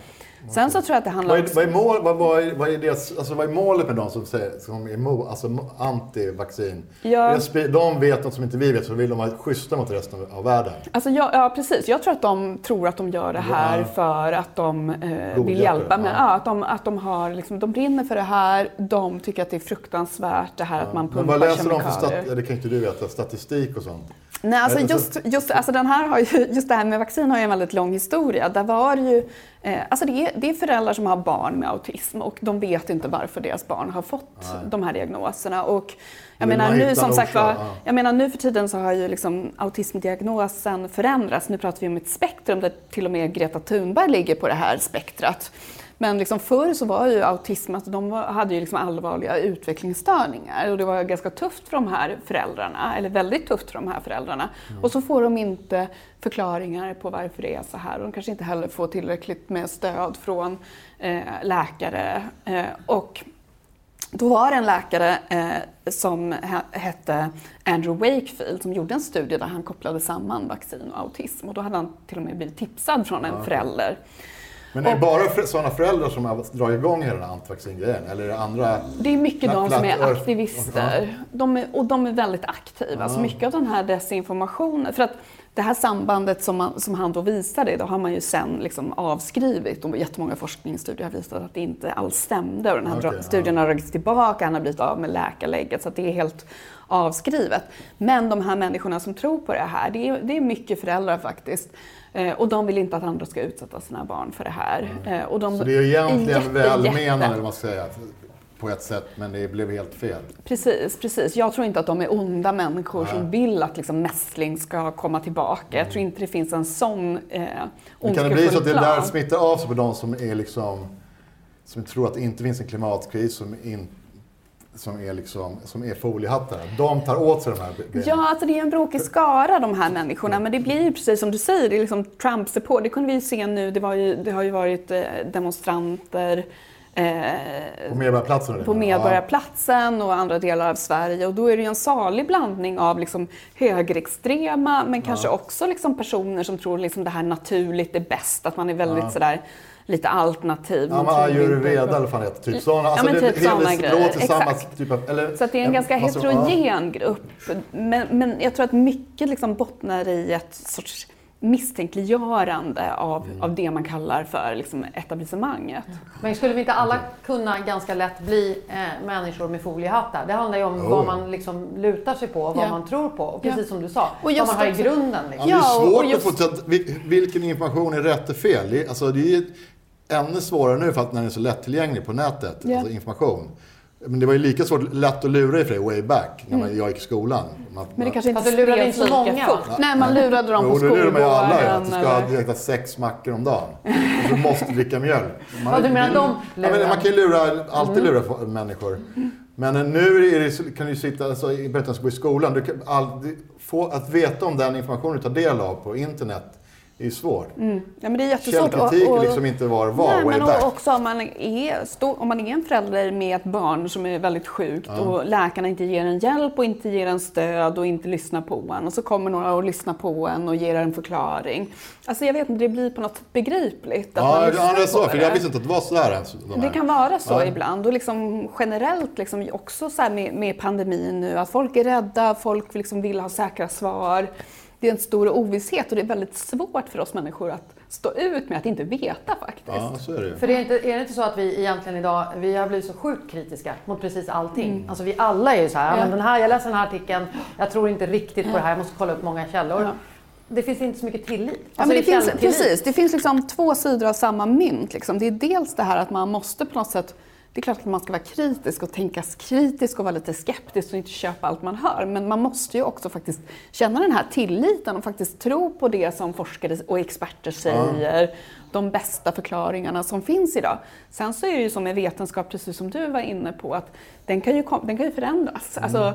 Sen så tror jag att det handlar Vad är, vad, är mål, vad, vad, är, vad, är deras, alltså vad är målet med de som, säger, som är mo, alltså anti-vaccin? Ja. De vet något som inte vi vet, så vill de vara schyssta mot resten av världen. Alltså ja, ja, precis. Jag tror att de tror att de gör det här Ja. för att de eh, vill hjälpa. Men, ja. att, de, att de, har, liksom, de brinner för det här. De tycker att det är fruktansvärt det här att man Men pumpar vad läser de för kemikalier. stat, det kan inte du veta, statistik och sånt? Nej, alltså Eller så- just, just, alltså den här har ju, just det här med vaccin har ju en väldigt lång historia. Där var ju, eh, alltså det är, det är föräldrar som har barn med autism och de vet inte varför deras barn har fått de här diagnoserna. Och jag Vill menar nu som sagt var, jag menar nu för tiden så har ju liksom autismdiagnosen förändrats. Nu pratar vi om ett spektrum där till och med Greta Thunberg ligger på det här spektrat. Men liksom förr så var ju autism, alltså de hade ju liksom allvarliga utvecklingsstörningar och det var ganska tufft för de här föräldrarna, eller väldigt tufft för de här föräldrarna. Och så får de inte förklaringar på varför det är så här och de kanske inte heller får tillräckligt med stöd från eh, läkare. Eh, och då var det en läkare eh, som he- hette Andrew Wakefield som gjorde en studie där han kopplade samman vaccin och autism och då hade han till och med blivit tipsad från en förälder. Men är det bara sådana föräldrar som har dragit igång hela den här antivaccingrejen? Eller är det andra? Det är mycket de som är aktivister. De är, och de är väldigt aktiva. Så mycket av den här desinformationen. För att det här sambandet som, man, som han då visade, då har man ju sen liksom avskrivit. Och jättemånga forskningsstudier har visat att det inte alls stämde. Och den här ja. studien har dragits tillbaka, han har blivit av med läkarlägget. Så det är helt avskrivet. Men de här människorna som tror på det här, det är, det är mycket föräldrar faktiskt. Eh, och de vill inte att andra ska utsätta sina barn för det här. Eh, och de Så det är egentligen jätte, välmenande, man ska säga, på ett sätt, men det blev helt fel. Precis, precis. Jag tror inte att de är onda människor Nej. som vill att liksom mässling ska komma tillbaka. Jag tror inte det finns en sån eh, Men kan det bli så att det där smittar av sig på de som är liksom, som tror att det inte finns en klimatkris, som, in, som, är, liksom, som är foliehattar? De tar åt sig de här grejerna? Ja, alltså det är en brokig skara de här människorna. Men det blir ju precis som du säger, det är liksom Trump-support. Det kunde vi ju se nu. Det, ju, det har ju varit eh, demonstranter eh, På Medborgarplatsen? på Medborgarplatsen och andra delar av Sverige. Och då är det ju en salig blandning av liksom högerextrema men kanske också liksom personer som tror liksom det här naturligt är bäst. Att man är väldigt sådär lite alternativ. Ja, Man men ayurveda eller vad fan det heter. Typ sådana. Ja, men typ såna det grejer. Exakt. typ av... Eller, Så att det är en ganska massa- heterogen grupp. Men, men jag tror att mycket liksom bottnar i ett sorts misstänkliggörande av, Mm. av det man kallar för liksom etablissemanget. Men skulle vi inte alla kunna ganska lätt bli eh, människor med foliehattar? Det handlar ju om Jo. vad man liksom lutar sig på och vad Ja. man tror på. Och Ja. precis som du sa, Och vad man har i grunden. Ja, Liksom. det är Ja, och svårt just- att få vilken information är rätt och fel. Det är, alltså, det är ännu svårare nu för att när den är så lättillgänglig på nätet, Ja. alltså information. Men det var ju lika svårt, lätt att lura i för way back, när man, jag gick i skolan. Man, Mm. Men det kanske inte Fast du lurade inte så många, fort. Nej, man lurade dem på Jo, det lurar man ju alla att skolgården. du ska eller- äta sex mackor om dagen. Och du måste dricka mjölk. Man, Ja, du menar de ja, men lurar? Man kan ju lura, alltid Mm. lura fo- människor. Men nu är det, kan du sitta, alltså, i berättelsen att gå i skolan, du kan aldrig, få, att veta om den information du tar del av på internet är ju svårt. Mm. Ja, men det är jättesvårt. Källkritik Och- och- är liksom inte var var, Nej, men back. också om man, är, stå, om man är en förälder med ett barn som är väldigt sjukt och läkarna inte ger en hjälp och inte ger en stöd och inte lyssnar på en och så kommer några och lyssnar på en och ger en förklaring. Alltså jag vet inte, det blir på något sätt begripligt att man Ja, ja, det är så, för jag visste inte att det var sådär ens. de Det kan vara så Ja. ibland och liksom generellt liksom också så med, med pandemin nu att folk är rädda, folk liksom vill ha säkra svar. Det är en stor ovisshet och det är väldigt svårt för oss människor att stå ut med att inte veta faktiskt. Ja, så är det. För det är, inte, är det inte så att vi egentligen idag, vi har blivit så sjukt kritiska mot precis allting. Alltså vi alla är ju så här, ja. Ja. men den här, jag läser den här artikeln, jag tror inte riktigt på det här, jag måste kolla upp många källor. Ja. Det finns inte så mycket tillit. Ja, Alltså, men det finns, källtillit. precis, det finns liksom två sidor av samma mynt. Liksom. Det är dels det här att man måste på något sätt det är klart att man ska vara kritisk och tänka kritiskt och vara lite skeptisk och inte köpa allt man hör. Men man måste ju också faktiskt känna den här tilliten och faktiskt tro på det som forskare och experter säger. De bästa förklaringarna som finns idag. Sen så är det ju som med vetenskap, precis som du var inne på, att den kan ju, den kan ju förändras. Alltså,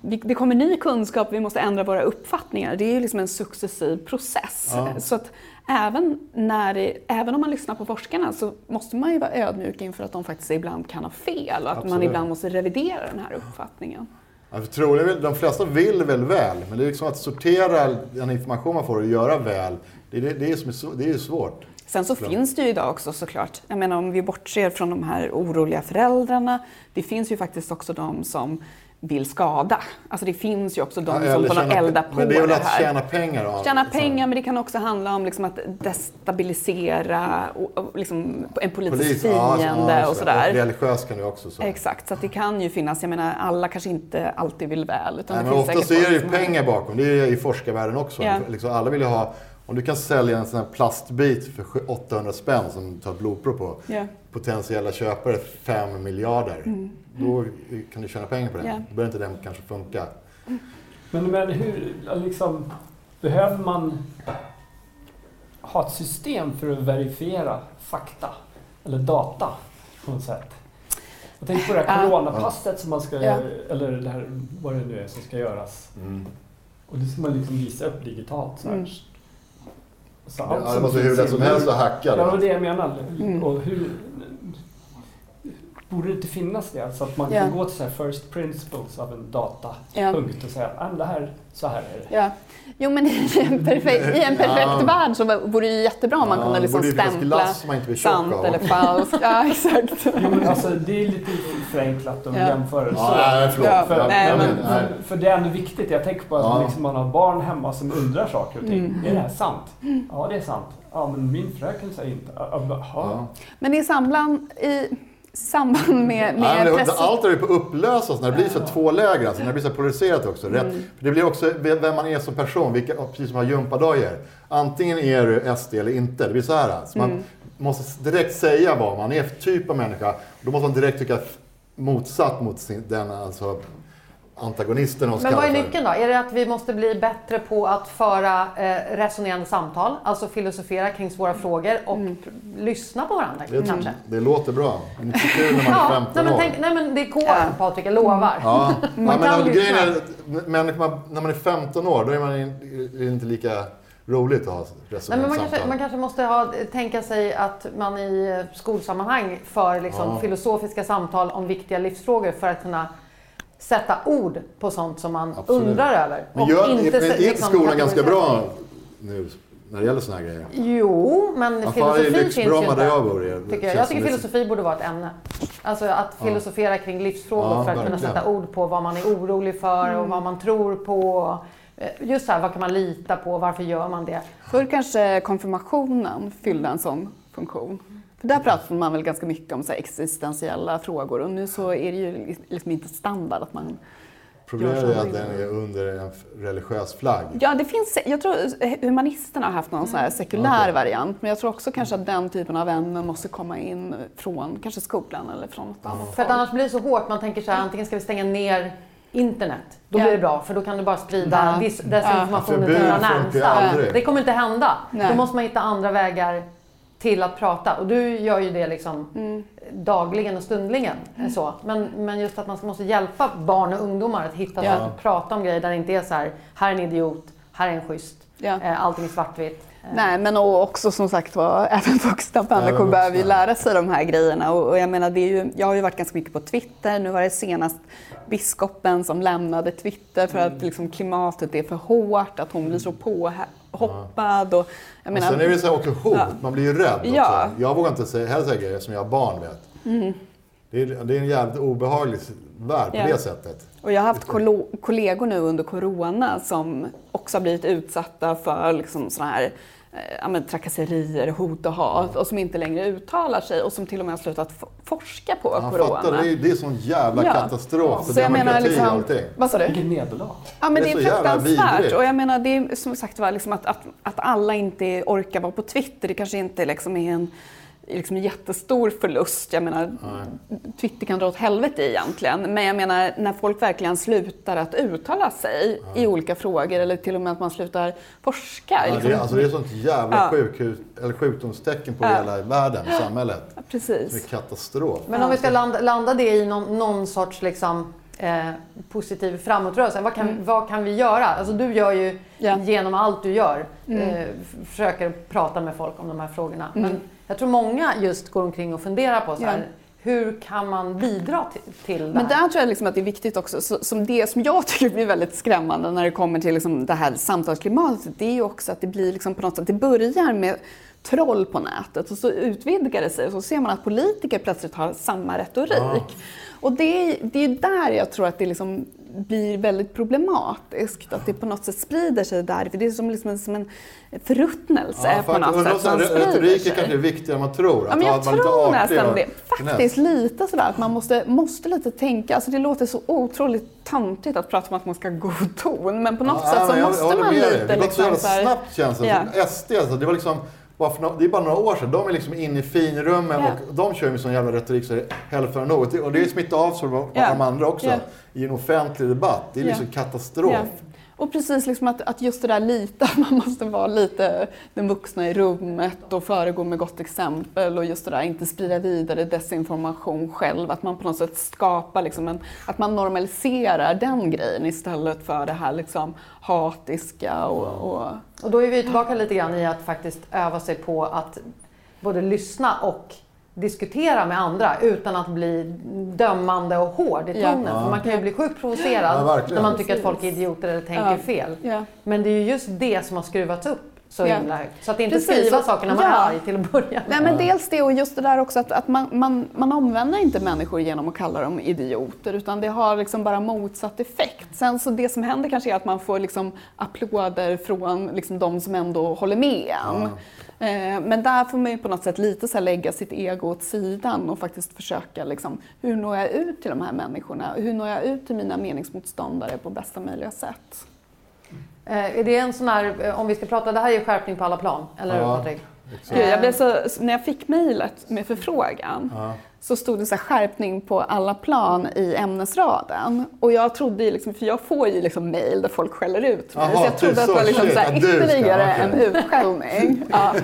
vi- det kommer ny kunskap, vi måste ändra våra uppfattningar. Det är ju liksom en successiv process. Ja. Så att även, när det, även om man lyssnar på forskarna så måste man ju vara ödmjuk inför att de faktiskt ibland kan ha fel och att man Absolut. ibland måste revidera den här uppfattningen. Ja, för troligen, de flesta vill väl väl, men det är liksom att sortera den information man får och göra väl, det är, det, det är, det är svårt. Sen så finns det ju idag också såklart, jag menar om vi bortser från de här oroliga föräldrarna, det finns ju faktiskt också de som vill skada. Alltså det finns ju också de Ja, som eller får tjäna- elda på Men det är väl det att här. tjäna pengar? av- Tjäna här. pengar, men det kan också handla om liksom att destabilisera och, och liksom en politisk Polis, fiende ja, och Och sådär. religiöst kan det också så. Exakt, så det kan ju finnas, jag menar alla kanske inte alltid vill väl. Utan Nej, men ofta så är det ju pengar bakom. Det är ju i forskarvärlden också. Ja. Liksom, alla vill ju ha, om du kan sälja en sån här plastbit för 800 spänn som du tar blodprov på. Ja. Potentiella köpare 5 miljarder. Då kan du tjäna pengar på det. Mm. Ja. Då behöver inte den kanske funka. Men, men hur, liksom, behöver man ha ett system för att verifiera fakta eller data på något sätt? Jag tänker på det här Ja. coronapasset som man ska, Ja. eller det här, vad det nu är som ska göras. Mm. Och det ska man liksom visa upp digitalt. Så här. Mm. Så Ja, allt det som måste hur lätt som helst att hacka. Ja, det var det jag menade. Mm. Och hur, borde det inte finnas det? Så att man Ja. kan gå till så här first principles av en datapunkt och säga att det här, så här är det. Ja. Jo men i en perfekt, i en perfekt Ja. värld så vore det ju jättebra om man Ja, kunde det liksom stämpla sant av. eller falskt. Ja exakt. Jo, men alltså, det är lite förenklat att Ja. jämföra Ja, så. nej, förlåt. Ja, För, nej, men, för, för det är ändå viktigt. Jag tänker på att Ja. liksom, man har barn hemma som undrar saker och ting. Mm. Är det här sant? Ja, det är sant. Ja, men min fröken säger inte. Ja. Men i samband, i samband med, med Nej, men det, press... allt är ju på att upplösas när det blir så två läger, alltså när det blir så polariserat också. Mm. det blir också vem man är som person, vilka, precis som har gympadojor. Antingen är du SD eller inte. Det blir så här. Så man Mm. måste direkt säga vad man är för typ av människa. Då måste man direkt tycka motsatt mot sin, den alltså, antagonisten. hon Men vad är nyckeln då? Är det att vi måste bli bättre på att föra eh, resonerande samtal, alltså filosofera kring svåra frågor och Mm. lyssna på varandra Det, kanske? det låter bra. Men det är kul när man är Ja, 15 nej men, tänk, nej men det är kåren Ja. Patrik, jag lovar. Ja, ja men kan alltså, grejen är, men, man- när man är 15 år, då är, man, är det inte lika roligt att ha resonerande man, samtal. kanske, man kanske måste ha, tänka sig att man i eh, skolsammanhang för liksom Ja. filosofiska samtal om viktiga livsfrågor för att kunna sätta ord på sånt som man Absolut. undrar över. Men gör, inte inte, är inte liksom skolan ganska bra nu när det gäller såna här grejer? Jo, men Ja, filosofi finns ju Lyxbromma där jag inte. bor. Det Tycker jag. jag tycker filosofi borde vara ett ämne. Alltså att Ja. filosofera kring livsfrågor Ja, för att kunna verkligen. sätta ord på vad man är orolig för och vad man tror på. Eh, Just så här, vad kan man lita på? Varför gör man det? Förr kanske konfirmationen fyllde en sån funktion. Där pratade man väl ganska mycket om så här existentiella frågor och nu så är det ju liksom inte standard att man... Problemet är att den är under en religiös flagg. Ja, det finns, jag tror humanisterna har haft någon sån här sekulär Okej. variant men jag tror också kanske att den typen av ämnen måste komma in från kanske skolan eller från något annat För att annars blir det så hårt. Man tänker så här, antingen ska vi stänga ner internet. Då blir det bra, för då kan du bara sprida dis- desinformationen Ja. till dina närmsta. Det kommer inte hända. Nej. Då måste man hitta andra vägar till att prata. Och du gör ju det liksom Mm. dagligen och stundligen. Så. Men, men just att man måste hjälpa barn och ungdomar att hitta Ja. sätt att prata om grejer där det inte är så här, här är en idiot, här är en schysst, Ja. eh, allting är svartvitt. Eh, Nej, men och också som sagt var, även vuxna människor behöver ju lära sig de här grejerna. Och, och jag menar, det är ju, jag har ju varit ganska mycket på Twitter. Nu var det senast biskopen som lämnade Twitter för att liksom, klimatet är för hårt, att hon blir så påhoppad. Och, jag Och menar, sen är det så här också hot, Ja. man blir ju rädd också. Ja. Jag vågar inte säga, heller säga grejer som jag har barn vet. Det, är, det är en jävligt obehaglig värld på Ja. det sättet. Och jag har haft kollegor nu under corona som också har blivit utsatta för liksom såna här eh, ja, men, trakasserier, hot och hat och som inte längre uttalar sig och som till och med har slutat f- forska på Han corona. fattar, det är, det är sån jävla Ja. katastrof för Så jag menar demokrati och liksom, allting. vad sa du? Vilket nederlag. Ja, men Det det är är, så jävla fruktansvärt. Och jag menar, det är som sagt var liksom att, att, att alla inte orkar vara på Twitter. Det kanske inte liksom är en liksom en jättestor förlust. Jag menar, Twitter kan dra åt helvete egentligen. Men jag menar, när folk verkligen slutar att uttala sig i olika frågor eller till och med att man slutar forska. Ja, liksom. det, är- alltså det är sånt jävla Ja. sjukhus, eller sjukdomstecken på Ja. hela världen, samhället. Ja, Det är Precis. katastrof. Men om vi ska landa, landa det i någon, någon sorts liksom, eh, positiv framåtrörelse. Vad kan, vad kan vi göra? Alltså, du gör ju Mm. Ja. Mm. genom allt du gör, eh, f- försöker prata med folk om de här frågorna. Men jag tror många just går omkring och funderar på så här, Ja. hur kan man bidra till, till det Men där tror jag liksom att det är viktigt också, så, som det som jag tycker blir väldigt skrämmande när det kommer till liksom det här samtalsklimatet, det är ju också att det blir liksom på något sätt, det börjar med troll på nätet och så utvidgar det sig och så ser man att politiker plötsligt har samma retorik. Och det är, det är där jag tror att det liksom blir väldigt problematiskt, att det på något sätt sprider sig där, för det är som, liksom, som en förruttnelse Ja, på något sätt som Retorik är kanske viktigare än man tror. Ja, jag Att man är lite tror nästan det. Faktiskt lite sådär att man måste, måste lite tänka. Alltså det låter så otroligt töntigt att prata om att man ska ha god ton, men på något Ja, sätt så jag- måste jag håller man lite Det har gått så jävla snabbt känns det. Ja. SD, alltså, det var liksom bara för, det är bara några år sedan. De är liksom inne i finrummen Ja. och de kör med sån jävla retorik så hälften av något. Och det smittar av sig på Ja. de andra också. Ja. I en offentlig debatt. Det är liksom katastrof. Och precis liksom att, att just det där lite, man måste vara lite den vuxna i rummet och föregå med gott exempel och just det där inte sprida vidare desinformation själv. Att man på något sätt skapar liksom en, att man normaliserar den grejen istället för det här liksom hatiska och, och Och då är vi tillbaka lite grann i att faktiskt öva sig på att både lyssna och diskutera med andra utan att bli dömande och hård i Ja. tonen. För man kan ju bli sjukt provocerad Ja, när man tycker att folk är idioter eller tänker Ja. fel. Ja. Men det är ju just det som har skruvats upp så Ja. himla högt. Så att inte Precis. skriva saker när man Ja. är arg till att börja med. Nej, men dels det och just det där också att, att man, man, man omvänder inte människor genom att kalla dem idioter utan det har liksom bara motsatt effekt. Sen så det som händer kanske är att man får liksom applåder från liksom de som ändå håller med en. Eh, Men där får man ju på något sätt lite så här lägga sitt ego åt sidan och faktiskt försöka liksom, hur når jag ut till de här människorna? Hur når jag ut till mina meningsmotståndare på bästa möjliga sätt? Eh, Är det en sån här, eh, om vi ska prata, det här är ju skärpning på alla plan, eller hur Ja. Patrik? Gud, jag blev så, när jag fick mejlet med förfrågan Ja. Så stod det så här, skärpning på alla plan i ämnesraden. Och jag trodde ju liksom, för jag får ju liksom mejl där folk skäller ut mig. Jaha, så jag trodde att det var liksom så här, du ska, ytterligare okej. en utskällning. Ja.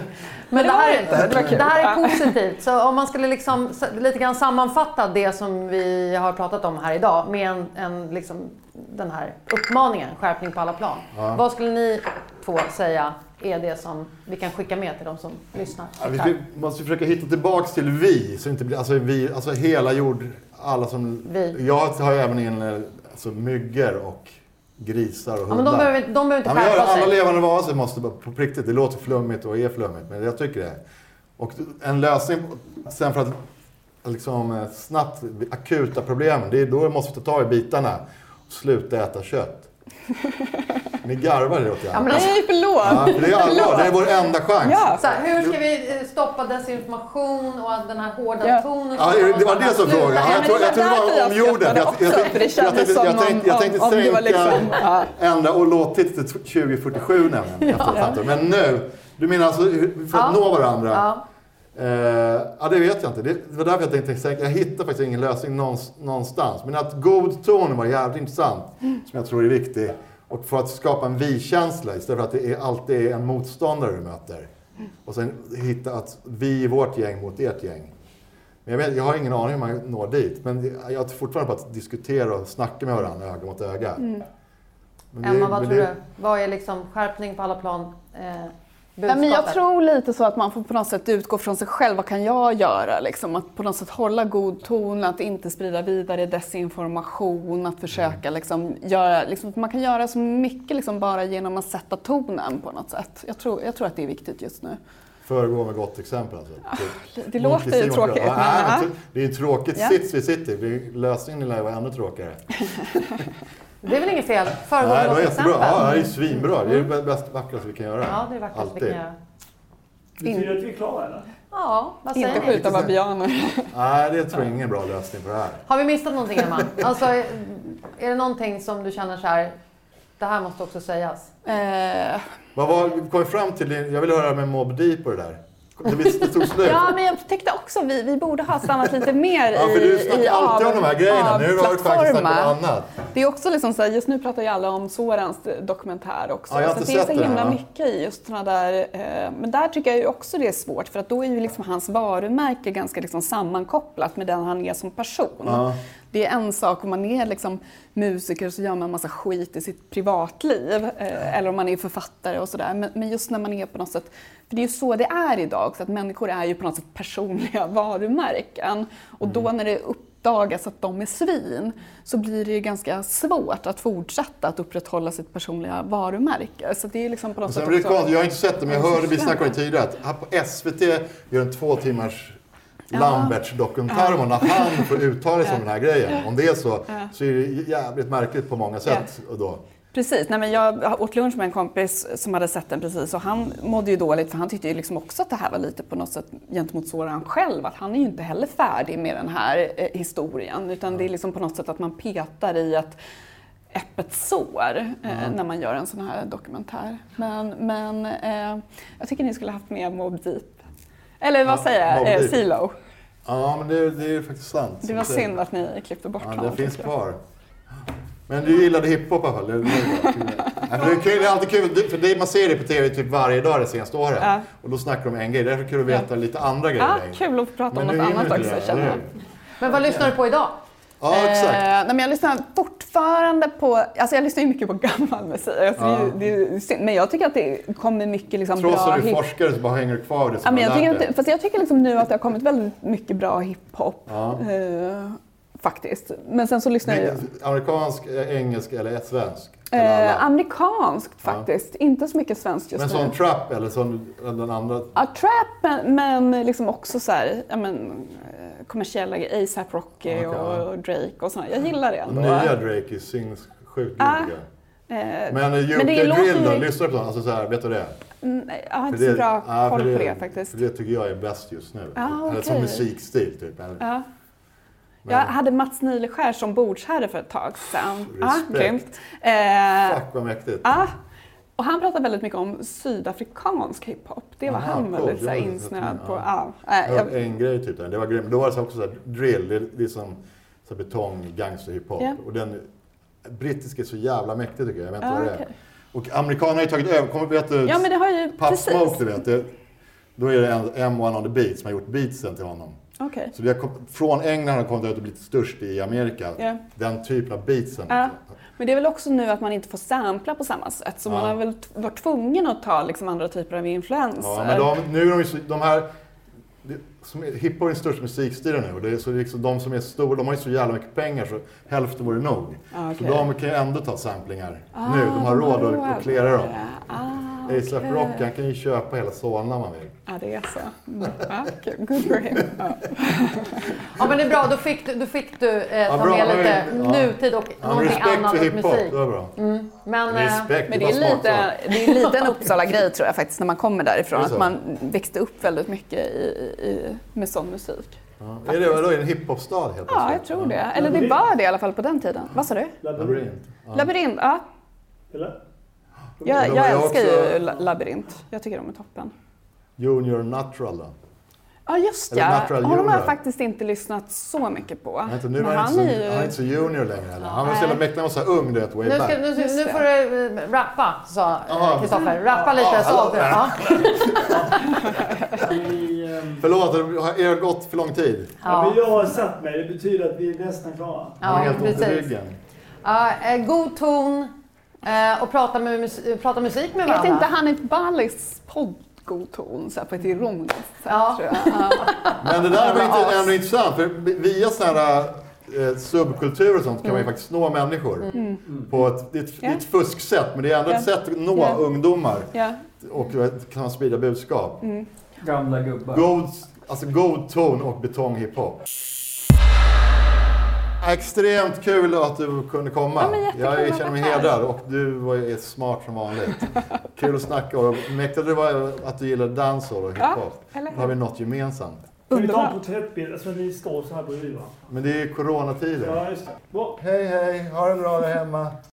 Men det var det inte. Det. Det här är Ja. positivt. Så om man skulle liksom lite grann sammanfatta det som vi har pratat om här idag med en, en liksom, den här uppmaningen, skärpning på alla plan. Vad skulle ni två säga är det som vi kan skicka med till de som lyssnar? Ja, vi ska, måste försöka hitta tillbaks till vi. Så inte blir, alltså, vi alltså hela jord, alla som... Vi. Jag har ju även in eh, alltså, myggor och grisar och Ja, hundar. men de behöver, de behöver inte Ja, skärpa alla sig. levande varelser måste på riktigt, det låter flummigt och är flummigt, men jag tycker det. Och en lösning sen för att liksom, eh, snabbt, akuta problemen, det är då måste vi ta tag i bitarna och sluta äta kött. Ni garvar det åt Ja, jag. men alltså, Nej, förlåt. Ja, för det är allvar, det är vår enda chans. Ja. så här, hur ska vi eh, stoppa desinformation och den här hårda Ja. tonen? Ja, det var det som frågan. äta Jag tror, jag tror det var om jorden. Jag, det tänkte, jag, jag det sänka, liksom, ja. ändra och låttitel till 2047 nämligen. Men nu, du menar alltså för att Ja. nå varandra? Ja. Eh, ja, det vet jag inte. Det, var därför jag tänkte sänka. Jag hittar faktiskt ingen lösning någons, någonstans. Men att god ton var jävligt intressant, som jag tror är viktig. Och för att skapa en vi-känsla istället för att det är, alltid är en motståndare du möter. Och sen hitta att vi är vårt gäng mot ert gäng. Men jag, vet, jag har ingen aning hur man når dit. Men jag tror fortfarande på att diskutera och snacka med varandra öga mot öga. Men det- Emma, vad tror det- du? Vad är liksom skärpning på alla plan? Eh, Ja, men jag budskapet? tror lite så att man får på något sätt utgå från sig själv. Vad kan jag göra? Liksom, att på något sätt hålla god ton, att inte sprida vidare desinformation, att försöka liksom, göra... Liksom, man kan göra så mycket liksom, bara genom att sätta tonen på något sätt. Jag tror, jag tror att det är viktigt just nu. Föregå med gott exempel alltså. Det, det låter ju tråkigt, Ja, nej, t- det är ju tråkigt Ja. sits vi sitter i. Lösningen lär vara ännu tråkigare. Det är väl inget fel? Föregå Nej, med det gott exempel. Ja, det är svinbra. Det är det bäst, vackraste vi kan göra. Ja, det är vackert vi kan göra. Betyder det att vi är klara eller? Ja, vad säger Inte skjuta babianer. Nej, det tror jag ingen bra lösning på det här. Har vi missat någonting Emma? Alltså, är det någonting som du känner så här, det här måste också sägas? Eh, Vad var, vi kom fram till, jag vill höra med Mob Deep och det där. Det, tog slut. ja, men jag tyckte också vi, vi borde ha stannat lite mer Ja, för i, du i snackar alltid om de här grejerna. Nu har du chans att snacka om annat. Det är också liksom så här, just nu pratar ju alla om Sorans dokumentär också. Ja, jag har så inte det är sett så himla mycket i just såna där, eh, men där tycker jag ju också det är svårt för att då är ju liksom hans varumärke ganska liksom sammankopplat med den han är som person. Ja. Det är en sak om man är liksom musiker så gör man massa skit i sitt privatliv. Eh, eller om man är författare och sådär. Men, men just när man är på något sätt, för det är ju så det är idag, så att människor är ju på något sätt personliga varumärken. Och då Mm. när det uppdagas att de är svin så blir det ju ganska svårt att fortsätta att upprätthålla sitt personliga varumärke. Så det är liksom på något sätt också- konstigt, jag har inte sett det men jag hörde, vi snackade om det tidigare, att här på SVT gör en två timmars Lamberts-dokumentär om honom, när han får uttala sig om den här grejen. Om det är så, så är det jävligt märkligt på många sätt. Och då. Precis, Nej, men jag åt lunch med en kompis som hade sett den precis och han mådde ju dåligt för han tyckte ju liksom också att det här var lite på något sätt gentemot Soran själv, att han är ju inte heller färdig med den här eh, historien utan det är liksom på något sätt att man petar i ett öppet sår eh, när man gör en sån här dokumentär. Men, men eh, jag tycker ni skulle haft med Mobb Deep. Eller vad Ja, säger jag? Eh. CeeLo. Ja, men det, det är faktiskt sant. Det var synd att ni klippte bort Ja, honom. det finns kvar. Men du gillade hiphop i alla fall? Det, det, det, det, är kul, det är alltid kul, för det, man ser det på TV typ varje dag de senaste åren. Ja. Och då snackar de om en grej. Därför är det kul att veta lite andra grejer. Ja, kul att prata om något annat också det, känner jag. Men vad lyssnar du på idag? Ja, exakt. Eh, nej, men jag lyssnar fortfarande på, alltså jag lyssnar ju mycket på gammal musik. Alltså Ja. det, är det är synd, men jag tycker att det kommer mycket liksom Trots bra att du är forskare så bara hänger du kvar det Ja, som men du jag tycker, inte, fast jag tycker liksom nu att det har kommit väldigt mycket bra hiphop. Ja. Eh, faktiskt. Men sen så lyssnar jag ju... Amerikansk, eh, engelsk eller ett svensk? Eh, amerikanskt faktiskt, inte så mycket svenskt just Men nu. sån trap eller sån den andra? Ja, trap, men, men liksom också så här, ja, men, kommersiella grejer. ASAP Rocky ja. och Drake och sådär. Jag gillar det ändå. nya Drake är sinnessjukt tycker jag. Eh, Men UK det låter Drill då, lyssnar du på den? Alltså så här, vet du det? Mm, nej, Jag har inte så bra för koll på det faktiskt. För det tycker jag är bäst just nu. Ah, Eller som musikstil typ. Ja. Men- Jag hade Mats Nileskär som bordsherre för ett tag sedan. Ja, Respekt. grymt. Eh, Fuck vad mäktigt. ja. Och han pratar väldigt mycket om sydafrikansk hiphop. Det var Aha, han coolt. väldigt så Ja, insnöad ja. på. Ja. Eh, Jag en grej typ. Det var grymt. Då var det så också så här, drill, det är, det är som så här betong, gangsterhiphop. Ja. Och den brittiska är så jävla mäktig tycker jag. Jag vet inte Ja, vad det är. okej. Och amerikanerna har ju tagit över. Kommer vet du? ja, men det har ju Pop precis. Smoke du vet. Det, då är det en M1 on the beat som har gjort beatsen till honom. Okej. Så det har kom, från England har kommit ut och blivit störst i Amerika. Ja. Den typen av beatsen. Ja. Men det är väl också nu att man inte får sampla på samma sätt. Så Ja. man har väl varit tvungen att ta liksom andra typer av influenser. Ja, men de, nu är de, ju de här... det- Som är, hiphop är den största musikstilen nu och det är så liksom, de som är stora, de har ju så jävla mycket pengar så hälften vore nog. Ah, Så de kan ju ändå ta samplingar Ah, nu. De har råd att, att klära dem. Ah, ASAP okej. Rock, han kan ju köpa hela Solna om han vill. Ja, det är så. Mm. Ja, okej. Good for him. Ja. Ja men det är bra, då fick du, då fick du eh, ta bra, med lite ja. nutid och Ja, någonting respekt annat för och hiphop, musik. det var bra. Men, eh, Respekt, Men det är lite, det är lite en Uppsala-grej tror jag faktiskt när man kommer därifrån. så? Att man växte upp väldigt mycket i, i, med sån musik. Ja. Är det vadå, en hiphopstad helt Ja, jag tror det. Eller det var det i alla fall på den tiden. Vad sa du? Labyrint. Ja. Labyrint, ja. Eller? Jag, jag älskar också- ju la- labyrint. Jag tycker de är toppen. Junior Natural då? Ja, just ja. Honom har jag Junior. faktiskt inte lyssnat så mycket på. Nej, inte, nu Men är han, han inte är så, ju... han är inte så junior längre heller. Han var så jävla mäktig, han var så här ung du vet, way nu, back. ska, nu, nu det. får du eh, rappa, sa Ja. eh, Kristoffer. Rappa lite Ja, så. hallå. Ja. Vi, ehm, Förlåt, det har gått för lång tid. ja. men Ja. jag har satt mig. Det betyder att vi är nästan klara. Han har Ja, helt ont i ryggen. Ja, eh, god ton och prata, med mus prata musik med Jag vet varandra. inte, Hanif Balis podd god ton så här, på ett ironiskt sätt Ja. tror jag. Ja. Men det där var inte, ändå intressant, för via sådana här eh, subkulturer och sånt kan man ju faktiskt nå människor. På ett, det, är ett, är ett fusksätt, men det är ändå ett Ja. sätt att nå Ja. ungdomar och eh, kan sprida budskap. Gamla gubbar. God, alltså god ton och betonghiphop. Extremt kul att du kunde komma. Ja, jag känner mig hedrad och du var ju smart som vanligt. Kul att snacka och mäktigt att det var att du gillade dancehall och hiphop. Då har vi något gemensamt. Kan vi ta en porträttbild? Alltså ni står så här bredvid va? Men det är ju coronatider. Ja, just det. Hej hej, ha det bra där hemma.